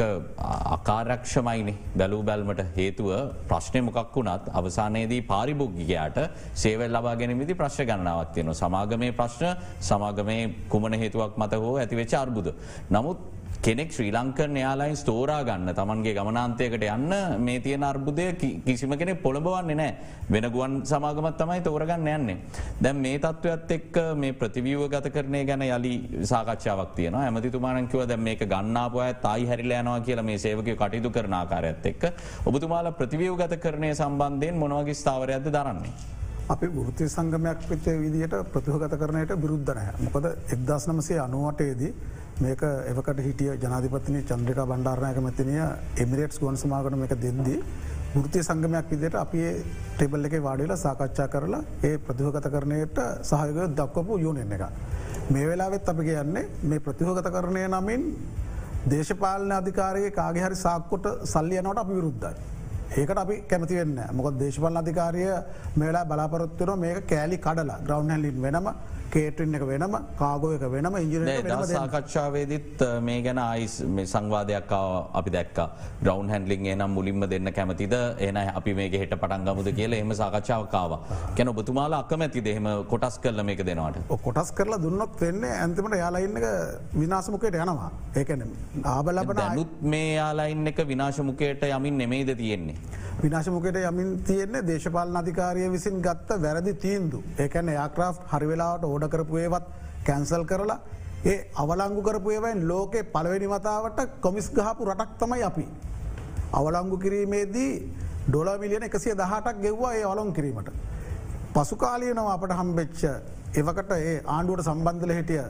S1: අකාරක්ෂමයිනි බැලූ බැල්මට හේතුව ප්‍රශ්නය මොකක් වුණත් අවසානයේදී පාරිභෝග්ගිකයාට සේවල් ලබා ගැනීමති ප්‍රශ් ගණනාවක් තියෙන සමාගමේ ප්‍රශ්න සමාගමේ කුමන හේතුවක් මත හෝ ඇතිවෙච අර්බුද. නමුත් කෙනෙක් ශ්‍රී ලංකන් යාලයින් ස්තෝරා ගන්න තමන්ගේ ගමනාන්තයකට යන්න මේ තියෙන අර්බුදය කිසිම කෙනෙ පොළඹවන්නේ නෑ වෙන ගුවන් සමාගමත් තමයි තෝරගන්න යන්නේ. දැන් මේ තත්ත්වත් එක්ක මේ ප්‍රතිවියව ගත කරනය ගැන යලි සාකච්ඡාවක් තියන ඇමතිතුමානකිව දැ මේක ගන්නාපය තයි හැරිලෑනවා කියලා මේ සේවකය කටයුතු කරන ආකාරයත් එක්ක ඔබතුමාල ප්‍රතිවියව ගත කරනය සම්බන්ධයෙන් මොනවගේ ස්ථාවරයක්ද දරන්නේ.
S3: අපි වෘති සංගමයක් පිත්තය විදිට ප්‍රතිහගත කරනයට විරුද්ධනය මොකද එක්දස් නමසේ අනුවටයේදී මේක එවකට හිටිය ජනාධිපතිනය චන්ද්‍රික බණ්ඩාරණයක මැතිනය එමිරේට්ස් ගුවන් සමාගන එක දෙද්දී ෘතිය සංගමයක් විදිට අපි ටෙබල් එක වාඩිලා සාකච්ඡා කරලා ඒ ප්‍රතිහගත කරනයට සහයක දක්වපු යුනෙන් එක. මේ වෙලාවෙත් අපි කියන්නේ මේ ප්‍රතිහගත කරණය නමින් දේශපාලන අධිකාරයේ කාගේ හරි සාක්කොට සල්ලියනට අපි විරුද්ධයි. ඒකට අපි කැමති වෙන්න මොක දේශපල් අධිකාරය මේලා බලාපොරොත්තුර මේක කෑලි කඩලා ග්‍රවන්් හැලින් වෙනම කේටරන් එක වෙනම කාගෝයක වෙනම ඉජින
S1: සාකච්ඡාවේදත් මේ ගැන අයිස් මේ සංවාධයක් අපි දැක්ක. ග්‍රවන්් හැන්ලිින් නම් මුලින්ම දෙන්න කැමතිද? එන අපි මේ හෙට පටන්ගමුද කියල එම සාකච්ඡාවකාව කැන ඔබතුමාලා අකමැති දෙහෙම කොටස් කරල මේක දෙනවාට?
S3: කොටස් කරලා දුන්නොත් වෙන්නේ ඇන්තිමට යාලඉන්න විනාසමුකයට යනවා. ඒකන ආබලබන
S1: අනුත් මේ යාලයින්න එක විනාශමුකයට යමින් නෙමේද තියෙන්නේ.
S3: විනාශමකට යමින් තියෙන්නේ දේශපාල අධිකාරය විසින් ගත්ත වැරදි තීන්දු. ඒකැන යාක්‍රා් හරිවෙලාට ඕඩ කරපුයවත් කැන්සල් කරලා ඒ අවලංගු කරපුයවයින් ලෝකෙ පළවෙනි මතාවට කොමිස් ගහපු රටක් තමයි අපි. අවලංගු කිරීමේදී ඩොල මිලියන එකසිය දහටක් ගෙව්වා ඒ අවලොන් කිරීමට. පසුකාලියනවා අපට හම්බෙච්ච එවකට ඒ ආණ්ඩුවට සම්බන්ධල හිටිය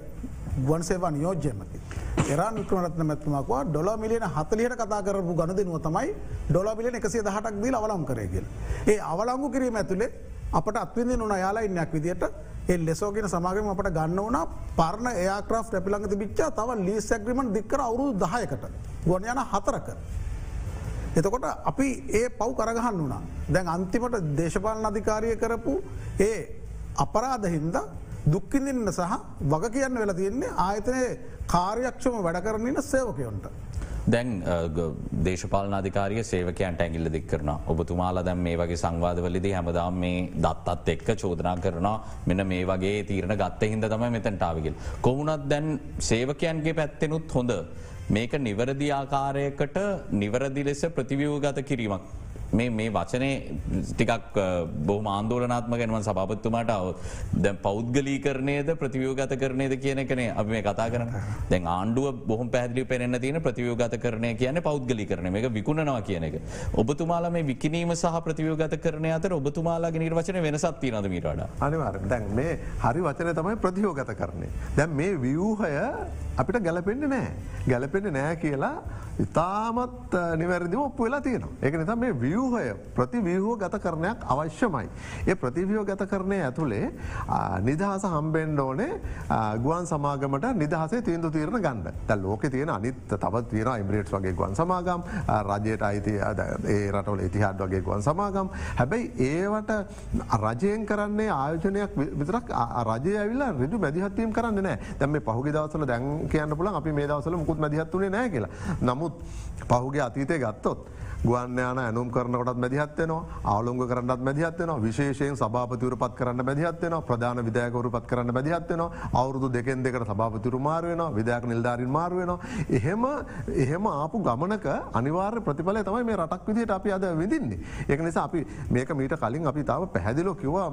S3: ගුවන් සේවා නියෝජ්‍යමති. එරන් වික්‍රමරත්න මැත්මක්වා ඩොල මිලියන හතලියට කතා කරපු ගණදනුව තමයි ඩොල මිලියන එකසේ දහටක් දී අවලම් කරයගල්. ඒ අවලංගු කිරීම ඇතුළේ අපට අත්විදි නොන යාලා ඉන්නයක් විදිට ඒ ලෙසෝගෙන සමාගම අපට ගන්න වන පරණ ඒක්‍රා් ැපිළඟ තිබිච්චා. තව ලීස් ඇග්‍රිමට දික්කර අවුරු දහයකට. ගොන යන හතරක. එතකොට අපි ඒ පව් කරගහන්න වුණා දැන් අන්තිමට දේශපාලන අධිකාරය කරපු ඒ අපරාධහින්ද දුක්කිඳන්න සහ වග කියන්න වෙලා තියෙන්නේ ආයතනය කාර්යක්ෂම වැඩ කරන්නන්න සේවකයොන්ට.
S1: දැන් දේශපාලනාධිකාරය සේවකයන්ට ඇගිල්ල දෙක් කරන ඔබතුමාලා දැම් මේ වගේ සංවාධවලදි හැමදාම් මේ දත්තත් එක්ක චෝදනා කරන මෙන මේ වගේ තීරණ ගත්ත හිද තමයි මෙතැන්ටාවගල්. කොමුණත් දැන් සේවකයන්ගේ පැත්තෙනුත් හොඳ. මේක නිවරදි ආකාරයකට නිවරදි ලෙස ප්‍රතිවියූ ගත කිරීමක් මේ මේ වචනය ටිකක් බොහම ආන්දෝලනාත්ම ගැනව සභපත්තුමාට දැ පෞද්ගලී කරනයද ප්‍රතිවියෝගත කරනයද කියන කනේ අප මේ කතා කරන දැන් ආණ්ඩුව බොහම පැදිලි පෙනෙන තින ප්‍රතිවියෝගත කරනය කියන පෞද්ගලි කරන එක විකුණනවා කියන එක. ඔබතුමාලා මේ විකිනීම සහ ප්‍රතිවියෝගත කරනය අතර ඔබතුමාලාගේ නිර්වචන වෙනසත් තිනද මීරට
S2: අනිවාර දැන් මේ හරි වචනය තමයි ප්‍රතියෝගත කරන්නේ. දැන් මේ වියූහය අපිට ගැලපෙන්න්න නෑ. ගැලපෙන්න්න නෑ කියලා ඉතාමත් නිවැරදිම ඔප්පු වෙලා තියෙනවා. ඒක නිතා මේ වියහය ප්‍රතිවියහෝ ගත කරනයක් අවශ්‍යමයි. ඒ ප්‍රතිවියෝ ගත කරනය ඇතුළේ නිදහස හම්බෙන්ඩ ඕනේ ගුවන් සමාගමට නිදහසේ තීන්දු තීරණ ගන්න ද ලෝක තියෙන අනිත් තවත් තියෙන ඉම්බ්‍රේට් වගේ ගුවන් සමාගම් රජයට අයිති ඒ රටවල ඉතිහාත් වගේ ගුවන් සමාගම් හැබැයි ඒවට රජයෙන් කරන්නේ ආයෝජනයක් විතරක් රජය ඇවිල්ලා රජු මැදිහත්වීම් කරන්න නෑ දැම පහුගි දවසල දැන් කියන්න පුලන් අපි මේ දවසල මුකුත් මැදිහත්වනේ නෑ කියලා නමුත් නමුත් පහුගේ අතීතය ගත්තොත්. ගුවන්්‍යයාන ඇනුම් කරනකොටත් මැදිහත්වනවා අවලුංග කරන්නත් මැදිහත්වන විශේෂයෙන් සභාපතිවරු පත් කරන්න මැදිහත්වන ප්‍රධාන විදයකවරු පත් කරන්න මැදිහත්වන අවුරුදු දෙකෙන් දෙකට සභාපතිරු මාරුවෙන විදයක් නිල්ධාරින් මාරුවෙන එහෙම එහෙම ආපු ගමනක අනිවාර්ය ප්‍රතිඵල තමයි මේ රටක් විදිහට අපි අද විදින්නේ. ඒක නිසා අපි මේක මීට කලින් අපි තාව පැහැදිලෝ කිවවා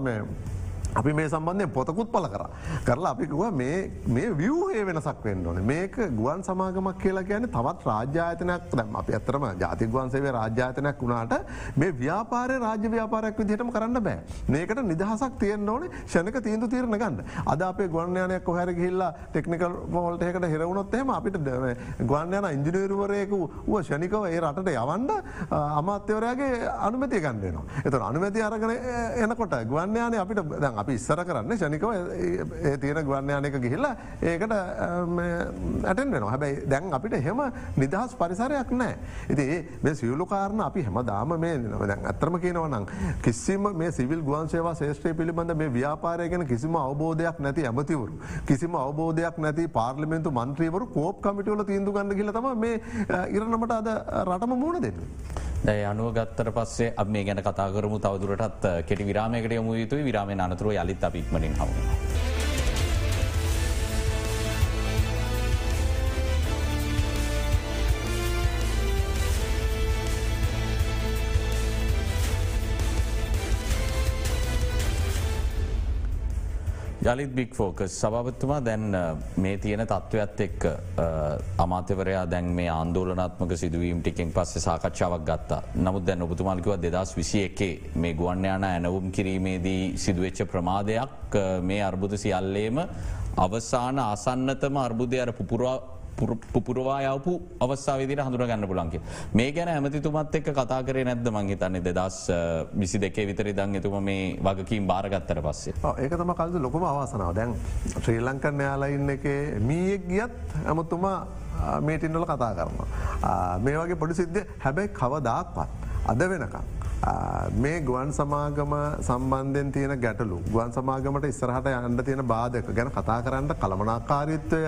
S2: අපි මේ සම්බන්ධය පොතකුත් පල කර. කරලා අපිකුව මේ වියහේ වෙනසක් වෙන්න ඕන. මේක ගුවන් සමාගමක් කියලා කියන තවත් රාජ්‍යාතනයක් දැම් අප ඇතරම ජාතිගුවන්සේ රාජ්‍යාතනයක් වුණාට මේ ව්‍යාපාරය රාජ්‍ය ව්‍යාපාරයක් විදිහටම කරන්න බෑ. මේකට නිදහසක් තියෙන් ඕන ෂණක තීන්දු තීරණ ගන්න. අද අපේ ගුවන්යනයක් කොහැර ගහිල්ලා ටෙක්නිකල් මෝල්ටයකට හෙරවුණොත් එම අපිට ගුවන්යන ඉංජිනීරුවරයකු වුව ෂණිකව ඒ රටට යවන්ඩ අමාත්‍යවරයාගේ අනුමති ගන්නනවා එත අනුමති අරගෙන එනකොට ගුවන්යානය අපිට දැන් අපි ඉස්සර කරන්න ෂනිකව ඒ තියෙන ගවන්්‍යයානක ගිහිල්ලා ඒකට ඇටෙන් වෙන හැබැයි දැන් අපිට හෙම නිදහස් පරිසරයක් නෑ. ඉති මේ සියලු කාරණ අපි හැම දාම මේ දැන් අත්‍රම කියනවනම් කිසිම මේ සිවිල් ගුවන්සේවා ශේෂත්‍රය පිළිබඳ මේ ව්‍යාපාරයගෙන කිසිම අවබෝධයක් නැති ඇමතිවරු. කිසිම අවබෝධයක් නැති පාර්ලිමෙන්තු මන්ත්‍රීවරු කෝප් කමිටවල තීන්දු ගන්න කියලතම මේ ඉරණමට අද රටම මුණ දෙන්න.
S1: දැ අනුව ගත්තර පස්සේ අ මේ ගැන කතාකරමු තවදුරටත් කෙටි විරාමයකට යොමු යුතුයි විරාමය අනතුරුව යළිත් අපික්මනින් හමුණ. යළිත් බික් ෆෝකස් සභාපත්තුමා දැන් මේ තියෙන තත්ත්වයක්ත් එක්ක අමාත්‍යවරයා දැන් මේ ආන්දෝලනාත්මක සිදුවීම් ටිකෙන් පස්සේ සාකච්ඡාවක් ගත්තා. නමුත් දැන් ඔබතුමාලිකව දෙදස් විසි එකේ මේ ගුවන්්‍යයාන ඇනවුම් කිරීමේදී සිදුවෙච්ච ප්‍රමාදයක් මේ අර්බුද සියල්ලේම අවසාන අසන්නතම අර්බුදය අර පුපුරවා පුපුරවා යවපු අවස්සාවිදිට හඳුර ගන්න පුලන්ගේ මේ ගැන ඇමතිතුමත් එක්ක කතා කරේ නැද්ද මංගේ තන්නේ දෙදස් විසි දෙකේ විතරි දං එතුම මේ වගකින් බාරගත්තර පස්සේ
S2: ඒකතම කල්ද ලොකම අවසනාව දැන් ශ්‍රී ලංකන් යාලයින්න එක මීයෙක් ගියත් ඇමතුමා මේටින්නල කතා කරනවා. මේ වගේ පොඩි සිද්ධ හැබැයි කවදාක්වත් අද වෙනකම්. මේ ගුවන් සමාගම සම්බන්ධයෙන් තියෙන ගැටලු ගුවන් සමාගමට ඉස්සරහට යන්න තියෙන බාධක ගැන කතා කරන්න කළමනාකාරිත්වය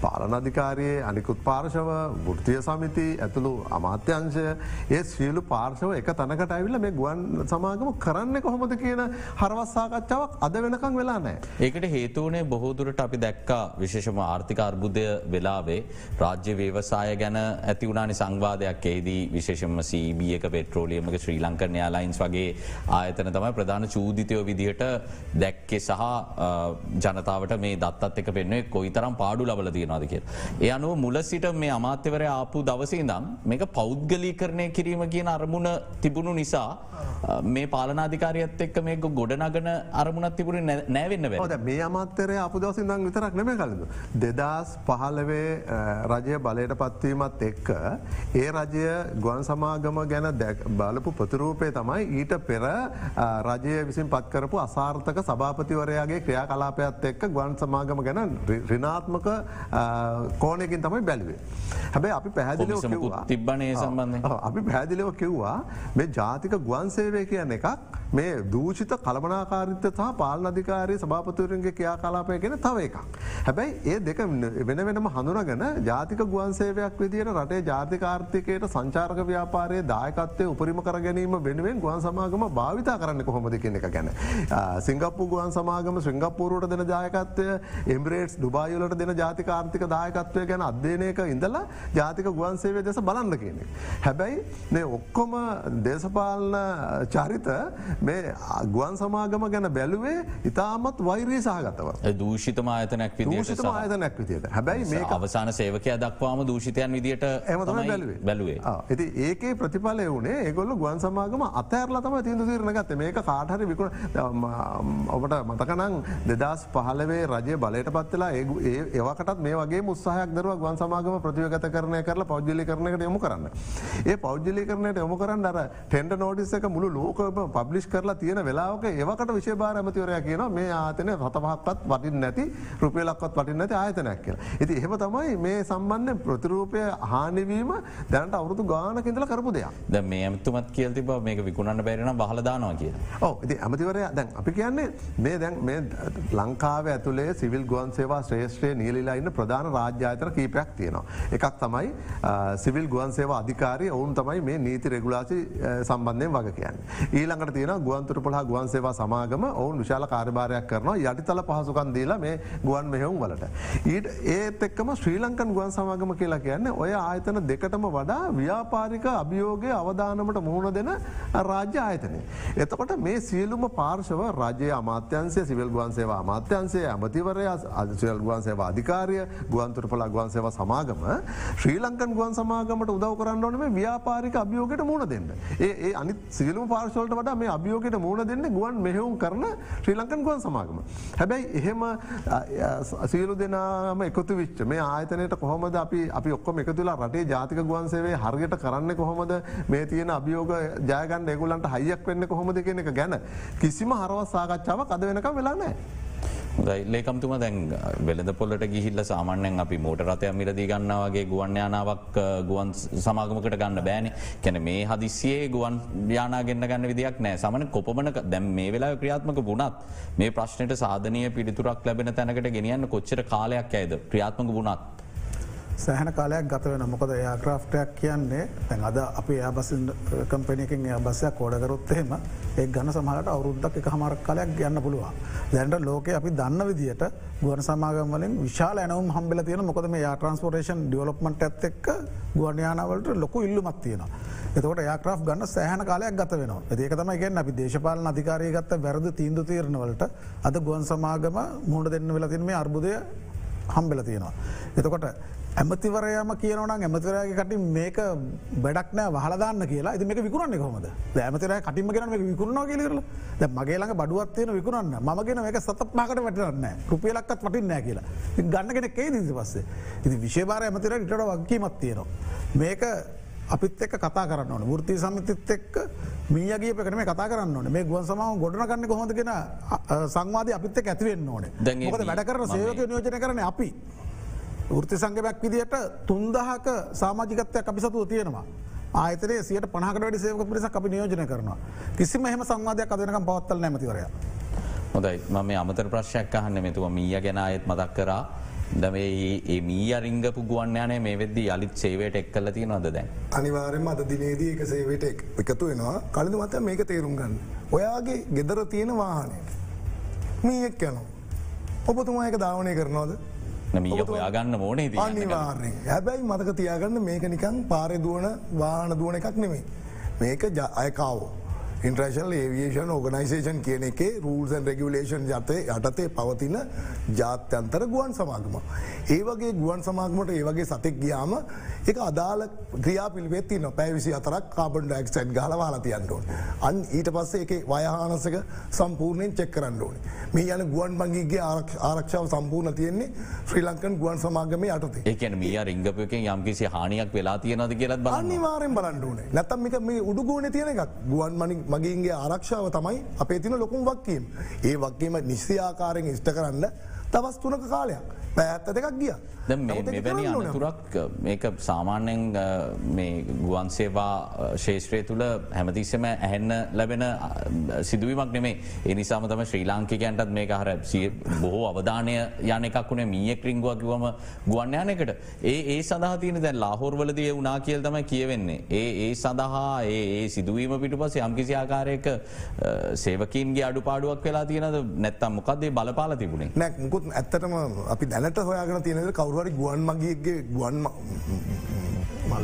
S2: පාලනධිකාරයේ අනිකුත් පාර්ශව වෘතිය සමිති ඇතුළු අමාත්‍යංශය ඒ ශ්‍රීලු පාර්ශව එක තැනකට ඇවිල්ල මේ ගුවන් සමාගම කරන්න කොහොමද කියන හරවස්සාකච්ඡාවක් අද වෙනකං වෙලා නෑ.
S1: ඒකට හේතුවනේ බොහෝදුරට අපි දැක්කා විශේෂම ආර්ථික අර්බුදය වෙලාවේ රාජ්‍ය වේවසාය ගැන ඇති වුණනි සංවාධයක් ඒදී විශේෂම සීබියක පෙට්‍රෝලියමක ශ්‍රී ලංක කරන යාලයින්ස් වගේ ආයතන තමයි ප්‍රධාන චූදිතයෝ විදිහට දැක්කෙ සහ ජනතාවට මේ දත්තත් එක පෙන්වේ කොයි තරම් පාඩු ලබල තියෙනවාද කිය. ඒ අනුව මුල සිට මේ අමාත්‍යවරය ආපු දවසේ දම් මේක පෞද්ගලී කරණය කිරීම කියන අරමුණ තිබුණු නිසා මේ පාලනාධිකාරයත් එක්ක මේ ගොඩනගන අරමුණත් තිබුණ නෑවෙන්න ද
S2: මේ අමාත්‍යරය අප දවසිදං විතරක් නෙම කලද. දෙදස් පහලවේ රජය බලයට පත්වීමත් එක්ක ඒ රජය ගුවන් සමාගම ගැන බලපු පතුරූප ස්වරූපය තමයි ඊට පෙර රජය විසින් පත්කරපු අසාර්ථක සභාපතිවරයාගේ ක්‍රියා කලාපයත් එක්ක ගුවන් සමාගම ගැන රිනාත්මක කෝනයකින් තමයි බැලුවේ. හැබැයි අපි පැහැදිලිව
S1: තිබ්බනේ සම්බන්ධ
S2: අපි පැහැදිලිව කිව්වා මේ ජාතික ගුවන් සේවය කියන එකක් මේ දූෂිත කළමනාකාරිත්‍ය සහ පාලන අධිකාරී සභාපතුරන්ගේ ක්‍රියා කලාපය ගෙන තව එකක්. හැබැයි ඒ දෙක වෙන වෙනම හඳුනගෙන ජාතික ගුවන් සේවයක් විදියට රටේ ජාතිකාර්ථිකයට සංචාර්ක ව්‍යාපාරයේ දායකත්වය උපරිම කර ගැනීම වෙනුවෙන් ගුවන් සමාගම භාවිතා කරන්න කොහොමද කියන එක ගැන. සිංගප්පු ගුවන් සමාගම ශ්‍රිංගප්පූරුවට දෙන දායකත්වය එම්බරේට් දුබායලට දෙන ජාතිකාර්ථික දායකත්වය ගැන අධ්‍යයනයක ඉඳලා ජාතික ගුවන් සේවය දෙස බලන්න කියන. හැබැයි මේ ඔක්කොම දේශපාලන චරිත මේ ගුවන් සමාගම ගැන බැලුවේ ඉතාමත් වෛරී සහගතව
S1: දූෂිතම ආයතනැක්
S2: දූෂිත ආයතනැක් විදියට හැබැයි මේ
S1: අවසාන සේවකය දක්වාම දූෂිතයන් විදිට
S2: එමතම බැලුවේ ඇති ඒකේ ප්‍රතිඵලය වුණේ ඒගොල්ල ගුවන් සමාගම අතඇරලා තම තිීන්දු තීරණ ගත්ත මේක කාටහරි විකුණ ඔබට මතකනං දෙදස් පහලවේ රජය බලයට පත්වෙලා ඒ ඒවකටත් මේ වගේ මුත්සාහයක් දරුව ගුවන් සමාගම ප්‍රතිවගත කරණය කරලා පෞද්ජලි කරනකට යොමු කරන්න. ඒ පෞද්ජලි කරනයට යොමු කරන්න අර ටෙන්ඩ නෝටිස් එක මුළු ලෝකම පබ්ලිෂ් කරලා තියෙන වෙලාවක ඒවකට විශේභාර ඇමතිවරය කියන මේ ආතනය රතමහක්වත් වටින් නැති රුපියලක්වත් වටින් නැති ආයතනයක් කියලා. ඉති එහෙම තමයි මේ සම්බන්ධ ප්‍රතිරූපය හානිවීම දැනට අවුරුදු ගානකින්දල කරපු දෙයක්.
S1: ද මේ ඇමතුමත් කියල් තිබ මේක විකුණන්න බැරෙන බහලදානවා කිය.
S2: ඕ ඉති ඇමතිවරය දැන් අපි කියන්නේ මේ දැන් මේ ලංකාව ඇතුළේ සිවිල් ගුවන් සේවා ශ්‍රේෂ්‍රය නියලිලා ඉන්න ප්‍රධාන රාජ්‍යාතර කීපයක් තියෙනවා. එකක් තමයි සිවිල් ගුවන් සේවා අධිකාරය ඔවුන් තමයි මේ නීති රෙගුලාසි සම්බන්ධයෙන් වග කියන්න. ඊළඟට තියෙන ගුවන්තුර පොහ ගුවන් සේවා සමාගම ඔවුන් විශාල කාර්භාරයක් කරනවා යටිතල පහසුකන් දීලා මේ ගුවන් මෙහෙවුම් වලට. ඊට ඒත් එක්කම ශ්‍රී ලංකන් ගුවන් සමාගම කියලා කියන්න ඔය ආයතන දෙකටම වඩා ව්‍යාපාරික අභියෝගය අවධානමට මුහුණ දෙන රාජ්‍ය ආයතනය. එතකොට මේ සියලුම පාර්ශව රජය අමාත්‍යන්සේ සිවිල් ගුවන් සේවා අමාත්‍යන්සේ ඇමතිවරය අදසිල් ගුවන් සේවා අධිකාරය ගුවන්තුරපල ගුවන් සේවා සමාගම ශ්‍රී ලංකන් ගුවන් සමාගමට උදව කරන්න ඕන මේ ව්‍යාපාරික අභියෝගයට මුණ දෙන්න. ඒ අනි සිවිලුම පාර්ශවලට වඩා මේ අභියෝගයට මුණ දෙන්න ගුවන් මෙහෙවුම් කරන ශ්‍රී ලංකන් ගුවන් සමාගම. හැබැයි එහෙම සියලු දෙනාම එකතු විච්ච මේ ආයතනයට කොහොමද අපි අපි ඔක්කොම එකතුලා රටේ ජාතික ගුවන්සේවේ හරියට කරන්න කොහොමද මේ තියෙන අභියෝග ජයගන්න එකුලන්ට හයියක් වෙන්න කොහොමද කියන එක ගැන කිසිම හරවත් සාකච්ඡාව අද වෙනක වෙලා නෑ.
S1: ලේකම්තුම දැන් වෙළඳ පොල්ලට ගිහිල්ල සාමාන්‍යෙන් අපි මෝට රතය මිලදී ගන්නවගේ ගුවන් යානාවක් ගුවන් සමාගමකට ගන්න බෑන කැන මේ හදිසියේ ගුවන් යානාගෙන්න්න ගන්න විදියක් නෑ සමන කොපමන දැම් මේ වෙලා ක්‍රියාත්මක වුණත් මේ ප්‍රශ්නයට සාධනය පිළිතුරක් ලැබෙන තැනකට ගෙනියන්න කොච්චර කාලයක් ඇයද ක්‍රියාත්මක වුණත්.
S3: සෑහන කාලයක් ගත වෙන මොකද යාක්‍රාෆ්ටයක් කියන්නේ තැන් අද අපි ආබස කම්පනයකින් බස්සයක් කෝඩකරොත් එහෙම ඒ ගන්න සමහට අවුරුද්දක් එක හමරක් කාලයක් ගන්න පුළුවන්. දැන්ට ලෝක අපි දන්න විදිට ගුවන් සමාගමලින් විශාල ඇනවම් හම්බල තියෙන මොකද මේ ට්‍රන්ස්පෝර්ටේෂන් ඩියලොප්මට ඇත් එක් ගුවන්යානාවලට ලොකු ඉල්ලුමත් තියෙනවා. එතකොට යාක්‍රා් ගන්න සෑහන කාලයක් ගත වෙනවා ඒක තම ගෙන් අපි දේශපාලන අධිකාරය ගත්ත වැරදි තීන්දු තීරණවලට අද ගුවන් සමාගම මුහුණ දෙන්න වෙලා තින් මේ අර්බුදය හම්බෙල තියෙනවා. එතකොට ඇමතිවරයම කියනවන ඇමතිවරයාගේ කට මේක බඩක් නෑ වහලදාන්න කියලා. ඇති මේක විකුරන්නේ කොමද ඇමතිර කටිම ගෙන මේ විකුරන කියලරල ද මගේලඟ බඩුවත්වයන විකුරන්න මගෙන මේක සතත් මාකට වැටරන්න රුපියලක්කත් වටින්නෑ කියලා. ගන්නගෙන කේ දිසි පස්සේ. ඉති විශේභාර ඇමතිර ඉටට වක්කීමත් තියෙනවා. මේක අපිත් එක් කතා කරන්න ඕන. ෘති සමිතිත් එක්ක මීයගේ පකන මේ කතා කරන්න ඕන. මේ ගුවන් සමාව ගොඩන කන්න කොහොඳගෙන සංවාධය අපිත් එක් ඇතිවෙන්න ඕන. දැ වැඩ කර සයෝක නියෝජන කරන අපි. ෘති සංගමයක් විදියට තුන්දහක සාමාජිකත්වයක් අපි සතුව තියෙනවා. ආයතනය සියට පහකට වැඩි සේවක පිරිසක් අපි නියෝජන කරනවා. කිසිම එහම සංවාධයක් අදනකම් පවත්තල නැමතිවරය.
S1: හොදයි මම අමතර ප්‍රශ්යක් අහන්න මෙතුව මීය ගැන අයත් මදක් කරා දමේ ඒ මී අරිංගපු ගුවන්්‍යනේ මේ වෙද්දි අලිත් සේවයට එක් කල තිය නොද දැන්.
S4: අනිවාරෙන් අද දිනේදී එක සේවයට එකතු වෙනවා කලඳ මත මේක තේරුම් ගන්න. ඔයාගේ ගෙදර තියෙන වාහනය. මීයක් යනවා. ඔබතුමා එක ධාවනය කරනවාද
S1: මීය හොයාගන්න ඕනේ
S4: අනිවාර්ය හැබැයි මතක තියාගන්න මේක නිකං පාරදුවන වාහන දුවන එකක් නෙමේ. මේක අයකාවෝ. ඉන්ට්‍රශල් ඒවියේෂන් ඕගනයිසේෂන් කියන එකේ රූල්සන් රෙගුලේෂන් ජතය යටතේ පවතින ජාත්‍යන්තර ගුවන් සමාගම. ඒවගේ ගුවන් සමාගමට ඒවගේ සතෙක් ගියාම එක අදාල ක්‍රියා පිල්වෙත්ති නො පැවිසි අතරක් කාබන් ඩක්සට් ගල වාලතියන්ටෝන්. අන් ඊට පස්සේ එක වයහානසක සම්පූර්ණයෙන් චෙක් කරන්න ඕනේ. මේ යන ගුවන් මංගේගේ ආරක්ෂාව සම්පූර්ණ තියෙන්නේ ශ්‍රී ලංකන් ගුවන් සමාගම යටතේ
S1: ඒකන මිය රිංගපයකින් යම්කිසි හානියක් වෙලා තියෙනද කියලත්
S4: අනිවාරෙන් බලන්ඩුවනේ නැතම් මේ උඩුගෝන තියෙන එකක් ගුවන් මනික් මගේගේ ආරක්ෂාව තමයි අපේ තින ලොකුම් වක්කීම්. ඒ වක්කීම නිශ්්‍යයාකාරයෙන් ඉෂ්ට කරන්න තවස් තුනක කාලයක් පැඇත්ත දෙකක් ගිය.
S1: මෙවැනි අනතුරක් මේක සාමාන්‍යෙන් ගුවන් සේවා ශේෂත්‍රය තුළ හැමතිස්සම ඇහෙන්න ලැබෙන සිදුවීමක් නෙමේ එනිසාම තම ශ්‍රී ලාංකිකයන්ටත් මේ හර බොහෝ අවධානය යන එකක් වුණේ මිය ක්‍රිංගුවක් කිවම ගුවන්්‍යයනකට ඒ ඒ සඳහා තියන දැන් ලාහෝර්වලදය වනා කියල් තම කියවෙන්නේ. ඒ ඒ සඳහා ඒ සිදුවීම පිටු පස යම්කිසි ආකාරයක සේවකින්ගේ අඩු පාඩුවක් වෙලා තියනද නැත්තම් මොකක්දේ බලපාල තිබුණේ?
S4: නැක් මුකුත් ඇත්තටම අපි දැනට හොයාගෙන තියෙනද කවරුහරි ගුවන් මගේගේ ගුවන්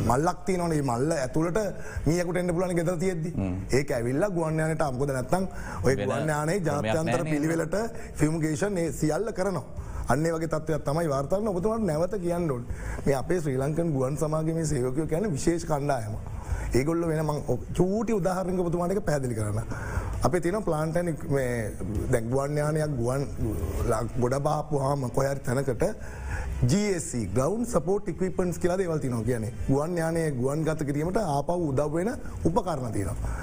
S4: මල්ලක් තියනනේ මල්ල ඇතුළට මියකුට එන්න පුලන ගෙත තියෙද්දි ඒ ඇවිල්ල ගුවන්යනට අම්කොද නැත්තම් ඔය ගුවන්යානේ ජාත්‍යන්තර පිළිවෙලට ෆිල්ම්ගේෂන් ඒ සියල්ල කරනවා. අන්න වගේ තත්වයක් තමයි වාර්තාරන ඔබතුමට නැවත කියන්නඩුන් මේ අපේ ශ්‍රී ලංකන් ගුවන් සමාගම සයෝකයෝ කියන විශේෂ කණ්ඩායම. ඒගොල්ල වෙන චූටි උදාහරංගපතුමාටක පැදිලි කරන්න. අපේ තින ප්ලාන්ටන දැක්ගුවන්්‍යානයක් ගුවන් ගොඩ බාපු හාම කොයර් තැනකට GSC ගවන්් සපෝට් ඉක්විපන්ස් කියලා දේවල් තින කියන ගුවන් යානය ගුවන් ගත කිරීමට ආපව උදව්වෙන උපකරණ තියනවා.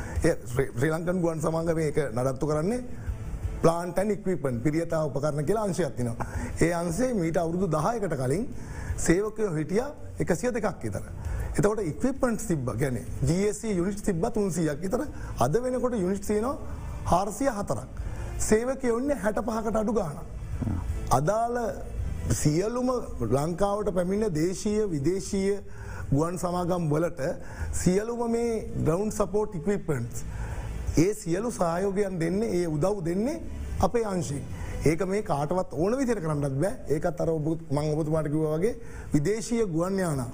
S4: ශ්‍රී ලංකන් ගුවන් සමාගම එක නඩත්තු කරන්නේ ප්ලාන්ටන් ඉක්විපන් පිරිියතා උපකරන කියලා අංශයක් තිනවා. ඒ අන්සේ මීට අවුරුදු දහයකට කලින් සේවකයෝ හිටිය එකසිය දෙකක් ඉතර. එතකොට ඉක්විපන්ට් තිබ්බ ගැන GSC යුනිට් තිබ්බ තුන්සියක් ඉතර අද වෙනකොට යුනිට් තියනවා හාරසිය හතරක්. සේවක ඔන්න හැට පහකට අඩු ගාන. අදාළ සියලුම ලංකාවට පැමිණ දේශීය විදේශීය ගුවන් සමාගම් වලට සියලුම මේ ග්‍රවන්් සපෝට් ඉක්විපන්ස් ඒ සියලු සායෝගයන් දෙන්නේ ඒ උදව් දෙන්නේ අපේ අංශයෙන්. ඒක මේ කාටවත් ඕන විදිර කරන්නත් බෑ ඒකත් අර ඔබ මං ඔබතුමාටකිව වගේ විදේශීය ගුවන්්‍යාන.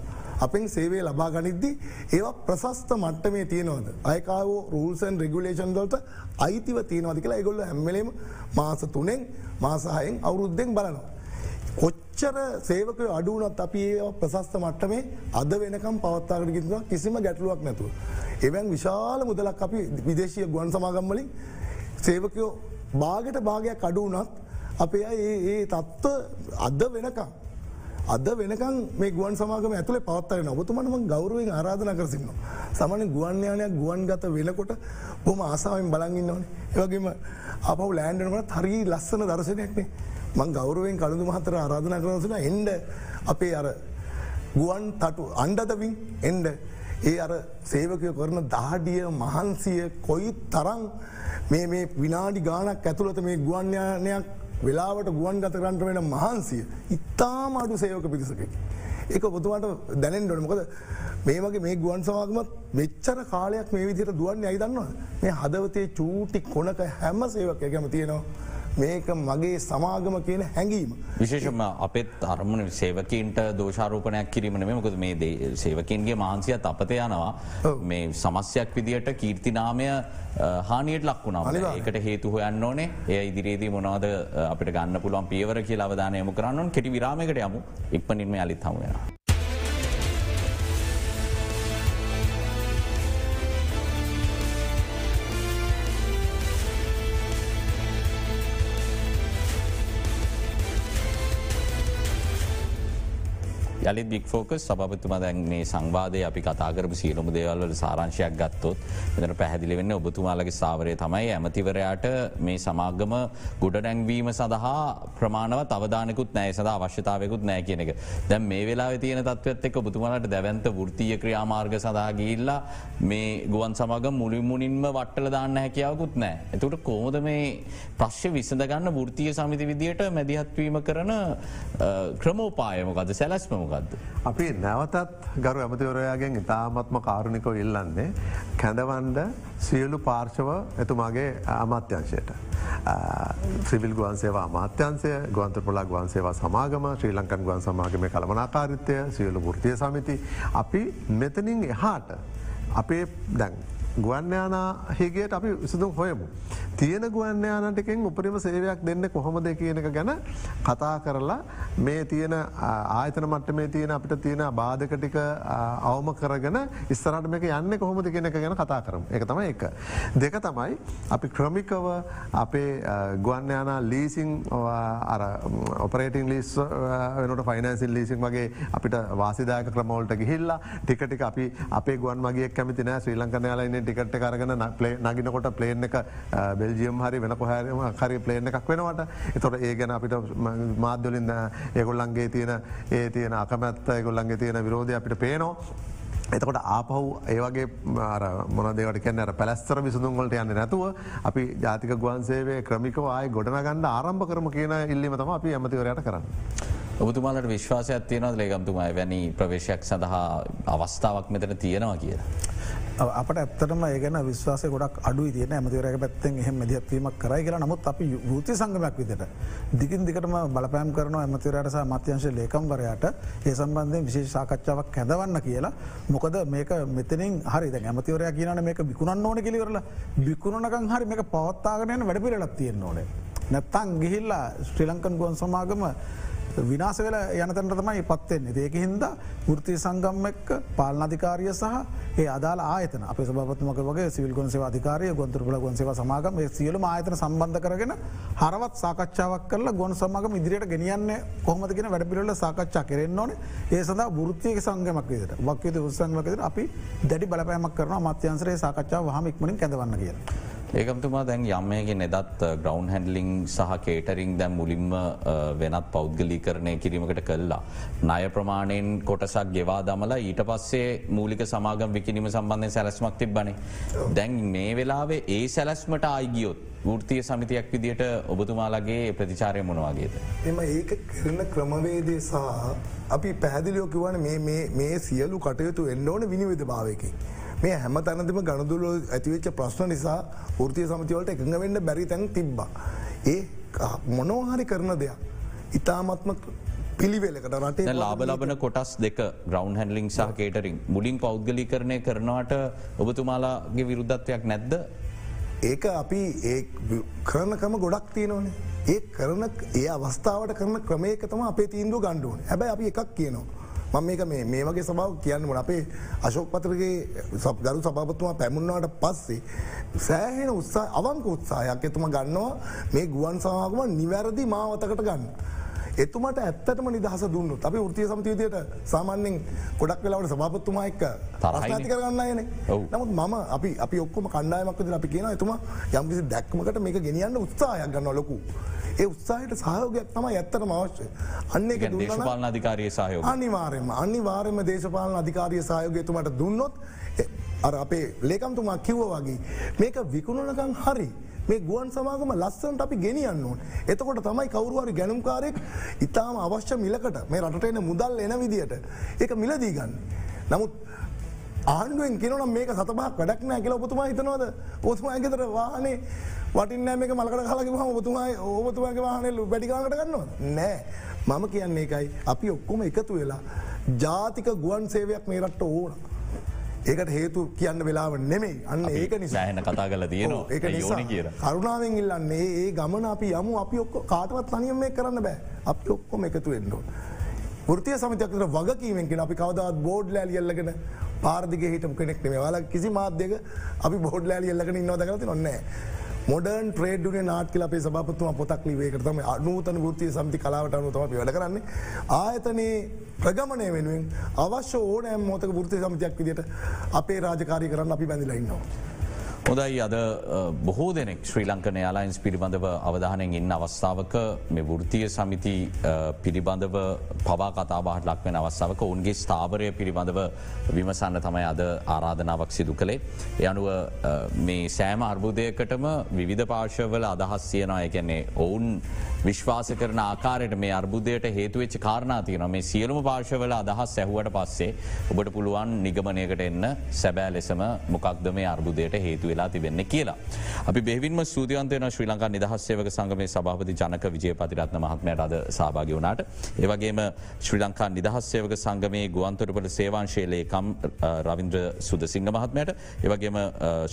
S4: අපෙන් සේවේ ලබා ගනිද්දි ඒවා ප්‍රසස්ත මට්ට මේ තියෙනවද. අයකාවෝ රූල්සන් රෙගුලේෂන් දොල්ට අයිතිව තියෙනවද කියලා ගොල්ල හැම්මලීම මාස තුනෙන් මාසායෙන් අවුරුද්ධෙන් බලනවා. කොච්චර සේවකය අඩුවනත් අපි ඒ ප්‍රසස්ත මට්ටමේ අද වෙනකම් පවත්තාකට ගිතුවා කිසිම ගැටලුවක් නැතුව. එවැන් විශාල මුදලක් අපි විදේශය ගුවන් සමාගම්වලින් සේවකයෝ බාගට භාගයක් අඩුවනත් අපේ ඒ තත්ත්ව අද වෙනකම්. අද වෙනකන් මේ ගුවන් සමාගම ඇතුළේ පවත්තරන ඔබතුමනම ගෞරුවෙන් ආරාධන කරසින්න. සමන ගුවන්්‍යයානයක් ගුවන් ගත වෙනකොට බොම ආසාාවෙන් බලගන්න ඕන ඒවගේම අප ලෑන්ඩනකට හරි ලස්සන දර්ශනයක්නේ මං ගෞරුවෙන් කළුදු මහතර ආරාධන කරනසන එන්ඩ අපේ අර ගුවන් තටු අන්ඩදවින් එන්ඩ ඒ අර සේවකය කරන දාඩිය මහන්සිය කොයි තරං මේ විනාඩි ගානක් ඇතුළත මේ ගුවන්්‍යානයක් වෙලාවට ගුවන් ගත කරන්ට වෙන මහන්සිය ඉතාම අඩු සේවක පිරිසකි. ඒක ඔබතුමාට දැනෙන් ඩොන මොකද මේ වගේ මේ ගුවන් සමාගමත් මෙච්චර කාලයක් මේ විදිර දුවන්නේ අයිදන්නවා මේ හදවතේ චූටි කොනක හැම සේවක ගැම තියෙනවා. මේක මගේ සමාගම කියන හැඟීම.
S1: විශේෂම අපත් අරමුණ සේවකින්ට දෝෂාරූපනයක් කිරීමන මොකද මේ සේවකින්ගේ මාන්සියත් අපත යනවා. මේ සමස්යක් විදියට කීර්තිනාමය හානියට ලක්වුණා ඒකට හේතු හොයන්න ඕනේ. ඒ ඉදිරියේදී මොනවද අපිට ගන්න පුළුවන් පියවර කියලා අවධානයම කරන්න කෙටි විරාමකට යමු. ඉක්පනින්ම අලිත් හමුවෙනවා. යළි බික් ෆෝකස් සභපතුම දැන් මේ සංවාදය අපි කතාකරපු සියලුම දේවල්වල සාරංශයක් ගත්තොත් මෙතන පැහැදිලි වෙන්න ඔබතුමාලගේ සාවරය තමයි ඇමතිවරයාට මේ සමාගම ගොඩ නැංවීම සඳහා ප්‍රමාණව අවධානකුත් නෑ සඳ අවශ්‍යතාවයකුත් නෑ කියන එක. දැන් මේ වෙලා තියෙන තත්වත් එක් ඔබතුමාලට දැවන්ත ෘතිය ක්‍රියාමාර්ග සඳහා ගිල්ලා මේ ගුවන් සමග මුලිමුණින්ම වට්ටල දාන්න හැකියාවකුත් නෑ එතුට කෝමද මේ ප්‍රශ්්‍ය විසඳගන්න ෘතිය සමිති විදියට මැදිහත්වීම කරන ක්‍රමෝපායමකද සැලස්මමක මොකක්ද.
S2: අපි නැවතත් ගරු ඇමතිවරයාගෙන් ඉතාමත්ම කාරුණිකෝ ඉල්ලන්නේ කැඳවන්ඩ සියලු පාර්ශව එතුමාගේ අමාත්‍යංශයට. සිවිල් ගුවන් සේවා අමාත්‍යන්සය ගුවන්ත පොලා ගුවන් සේවා සමාගම ශ්‍රී ලංකන් ගුවන් සමාගම කළමනාකාරිත්‍යය සියලු ෘතිය සමිති අපි මෙතනින් එහාට අපේ දැන් ගුවන්්‍යානා හිගේට අපි විසඳුම් හොයමු. තියෙන ගුවන්්‍යානටකෙන් උපරිම සේවයක් දෙන්න කොහොමද කියන එක ගැන කතා කරලා මේ තියෙන ආයතන මට්ට මේ තියෙන අපිට තියෙන බාධකටික අවම කරගෙන ඉස්සරට මේක යන්න කොහොමද කියෙන එක ගැන කතා කරම එක තමයි එක. දෙක තමයි අපි ක්‍රමිකව අපේ ගුවන්්‍යානා ලීසිං ඔපරේටින් ලිස් වෙනට ෆයිනන්සිල් ලීසින් වගේ අපිට වාසිදායක ක්‍රමෝල්ට ගිහිල්ලා ටිකටික අපි අපේ ගුවන් මගේ කැමතින ශ්‍රී ලංකනයාලයින ටිකට කරගෙන නගිනකොට ප්ලේන් එක බෙල්ජියම් හරි වෙන කොහැරම හරි ප්ලේන් එකක් වෙනවට එතොට ඒ ගැන අපිට මාධ්‍යලින් ඒගොල්ලන්ගේ තියෙන ඒ තියෙන අකමැත්ත ගොල්ලන්ගේ තියෙන විරෝධය අපිට පේනෝ. එතකොට ආපහු ඒවගේ මොනදවට කැන්න පැලස්තර විසඳුන්වලට යන්න නැතුව අපි ජාතික ගුවන්සේවේ ක්‍රමිකවාය ගොඩනගන්න ආරම්භ කරම කියන ඉල්ලිම තම අපි ඇමතිවරයට කරන්න.
S1: ඔබතුමාලට විශ්වාසයක් තියෙනවද? ලේගම්තුමයි වැනි ප්‍රවේශයක් සඳහා අවස්ථාවක් මෙතන තියෙනවා කියලා.
S3: අපට ඇත්තටම ඒගැන විශ්වාසය ගොඩක් අඩු තියන ඇමතිවරක පැත්තෙන් එහ මැදිත්වීමක් කරයි කියලා. නමුත් අපි ෘති සංගමයක් විදිට දිගින් දිකටම බලපෑම් කරන ඇමතිවරයට මත්‍යංශ ලේකම්වරයට ඒ සම්බන්ධය විශේෂ සාකච්ඡාවක් හැදවන්න කියලා. මොකද මේක මෙතනින් හරි ඇමතිවරය කියන මේක විකුණන්න ඕන කිලිවරලා විකුණනකං හරි මේක පවත්තාගනයන වැඩපිරලක් තියෙන්න්න ඕනේ. නැත්තං ගිහිල්ලා ශ්‍රී ලංකන් ගුවන් සමාගම විනාස වෙල යනතැට තමයි පත්වෙන්නේ ඒක හින්ද ෘතිය සංගම් එක්ක පාලනධිකාරිය සහ ඒ අදාල ආයතන. අප සබත්මක වගේ සිවිල් ගොන්සේ අධිකාරය ගොන්තුරපුල ගොන්සේව සමාගම සියලු ආයතන සම්බන්ධ කරගෙන හරවත් සාකච්ඡාවක් කරල ගොන් සමග ඉදිරියට ගෙනියන්න කොහමතිගෙන වැඩපිරල සාකච්ඡා කරෙන්න්න ඕන. ඒ සඳ ෘතියක සංගමක් විට වක්විත උත්සංගමකද අපි දැඩි බලපෑමක් කරන මත්‍යන්සරේ සාකච්ඡා වහම ඉක්මනින් කැදවන්න කියලා.
S1: ඒකමතුමා දැන් යම්මයගේ නෙදත් uh, ග්‍රවන්් හැන්ඩලිං සහ කේටරිං දැම් මුලින්ම uh, වෙනත් පෞද්ගලීකරණය කිරීමකට කල්ලා. ණය ප්‍රමාණයෙන් කොටසක් ගෙවා දමලා ඊට පස්සේ මූලික සමාගම් විකිනීම සම්බන්ධය සැලස්මක් තිබ්බන. දැන් මේ වෙලාවේ ඒ සැලස්මට ආයිගියොත් ෘතිය සමිතියක් විදිට ඔබතුමාලගේ ප්‍රතිචාරය මොනවාගේද.
S4: එම ඒක කරන ක්‍රමවේදය සහ අපි පැහැදිලියෝ කිවන මේ සියලු කටයුතු එන්න ඕන විනිවිධ භාවයකින්. මේ හැම තැනතිම ගණදුල ඇතිවෙච්ච ප්‍රශ්න නිසා ෘතිය සමතිවලට එකඟ වෙන්න බැරි තැන් තිබ්බා. ඒ මොනෝහරි කරන දෙයක්. ඉතාමත්ම පිළිවෙලකට රටේ
S1: ලාබ ලබන කොටස් දෙක ග්‍රවන්් හැන්ලිින් සහ කේටරින් මුලින් පෞද්ගලි කරණය කරනවට ඔබතුමාලාගේ විරුද්ධත්වයක් නැද්ද
S4: ඒක අපි ඒ කරනකම ගොඩක් තියෙනවනේ ඒ කරන ඒ අවස්ථාවට කරන ක්‍රමයක තම අපේ තීන්දුව ගණ්ඩුවන හැබැයි අපි එකක් කියනවා. මම මේක මේ වගේ සභාව කියන්න මොන අපේ අශෝක් පතරගේ ගරු සභාපතුමා පැමුණවාට පස්සේ සෑහෙන උත්සා අවංක උත්සාහයක් එතුම ගන්නවා මේ ගුවන් සමාගම නිවැරදි මාවතකට ගන්න. එතුමට ඇත්තටම නිදහස දුන්න අපි ෘතිය සමතිවිදයට සාමාන්‍යෙන් ගොඩක් වෙලාවට සභාපත්තුමා එක්ක තරහති කරගන්න යන නමුත් මම අපි අපි ඔක්කොම කණ්ඩායමක්ද අපි කියන එතුම යම්කිසි දැක්මකට මේක ගෙනියන්න උත්සාහයක් ගන්න ලොකු. ඒ උත්සාහයට සහයෝගයක් තම ඇත්තටම අවශ්‍ය. අන්න
S1: දේශපාලන අධිකාරය සහයෝ
S4: අනිවාරයම අනිවාර්යම දේශපාලන අධිකාරය සහයෝගයතුමට දුන්නොත් අර අපේ ලේකම්තුමා කිව්ව වගේ මේක විකුණනකං හරි. මේ ගුවන් සමාගම ලස්සන්ට අපි ගෙනියන්න ඕන්. එතකොට තමයි කවරුවරි ගැනුම්කාරෙක් ඉතාම අවශ්‍ය මිලකට මේ රටට එන මුදල් එන විදියට ඒක මිලදී ගන්න. නමුත් ආණ්ඩුවෙන් කෙනනම් මේක සතමක් වැඩක් නෑ කියලා ඔබතුමා හිතනවද ඔතුමා ඇගෙතර වාහනේ වටින් මේක මලකට කලකිම ඔබතුමයි ඔබතුමාගේ වාහනෙල්ලු වැඩිකාකට ගන්නවා නෑ මම කියන්නේ එකයි අපි ඔක්කොම එකතු වෙලා ජාතික ගුවන් සේවයක් මේ රට්ට ඕන. ඒකට හේතු කියන්න වෙලාව නෙමෙයි. අන්න ඒක
S1: නිසාහන කතා කල තියෙනවා.
S4: ඒක නිසා කිය කරුණාවෙන් ඉල්ලන්නේ ඒ ගමන අපි යමු අපි ඔක්ක කාටවත් තනියම මේ කරන්න බෑ. අපි ඔක්කොම එකතු එන්නෝ. ෘතිය සමතයකට වගකීමෙන්ගෙන අපි කවදත් බෝඩ් ලෑල් එල්ලගෙන පාර්දික හිට කෙනෙක් මේ වාල කිසි මාධ්‍යක අපි බෝඩ් ලෑල් එල්ලගෙන ඉන්නවදකරති නොන්නේ. මොඩර්න් ට්‍රේඩ්ුනේ නාට කියල අපේ සභපතුම පොතක් ලිවේකරතම අනූතන ෘතිය සමති කලාවට අනුතම වැඩ කරන්නේ ආයතනයේ ප්‍රගමණය වෙනුවෙන් අවශ්‍ය ඕනෑම් මෝතක ෘති සමතියක් විදිට අපේ රාජකාරය කරන්න අපි බැඳිලයින්නවා.
S1: හොදයි අද බොහෝ දෙනෙක් ශ්‍රී ලංකන යාලයින්ස් පිළිබඳව අවධානයෙන් ඉන්න අවස්ථාවක මේ වෘතිය සමිති පිළිබඳව පවා කතාබහට ලක්වෙන අවස්ථාවක ඔවන්ගේ ස්ථාවරය පිළිබඳව විමසන්න තමයි අද ආරාධනාවක් සිදු කළේ. යනුව මේ සෑම අර්බුදයකටම විවිධ පාර්ශවල අදහස් සියනවා එකන්නේ ඔවුන් විශ්වාස කරන ආකාරයට මේ අර්බුදයට හේතුවෙච්ච කාරණා තියන මේ සියලුම පාර්ශවල අදහස් සැහුවට පස්සේ ඔබට පුළුවන් නිගමනයකට එන්න සැබෑ ලෙසම මොකක්ද මේ අර්බුදයට හේතුව වෙලා තිබෙන්න කියලා. අපි බෙවින්ම සූතියන්තයන ශ්‍රී ලංකා නිදහස්සයවක සංගමේ සභාපති ජනක විජය පතිරත්න මහත්මයට අද සභාග වනාට. ඒවගේම ශ්‍රී ලංකා නිදහස්සයවක සංගමේ ගුවන්තොටපට සේවාංශයලේකම් රවින්ද්‍ර සුද සිංහ මහත්මයට ඒවගේම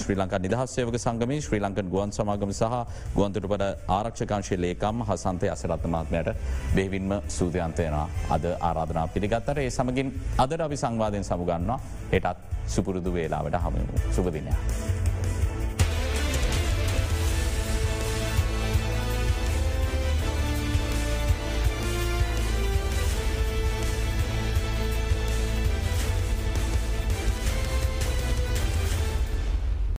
S1: ශ්‍රී ලංකා නිදහස්සයවක සංගමේ ශ්‍රී ලංකන් ගුවන් සමාගම සහ ගුවන්තොටපට ආරක්ෂකාංශය ලේකම් හසන්තය අසරත්න මහත්මයට බෙවින්ම සූතියන්තයන අද ආරාධනා පිළිගත්තර ඒ සමගින් අද අපි සංවාධයෙන් සමුගන්නවා එටත් සුපුරුදු වේලාවට හමමු සුපදිනයක්.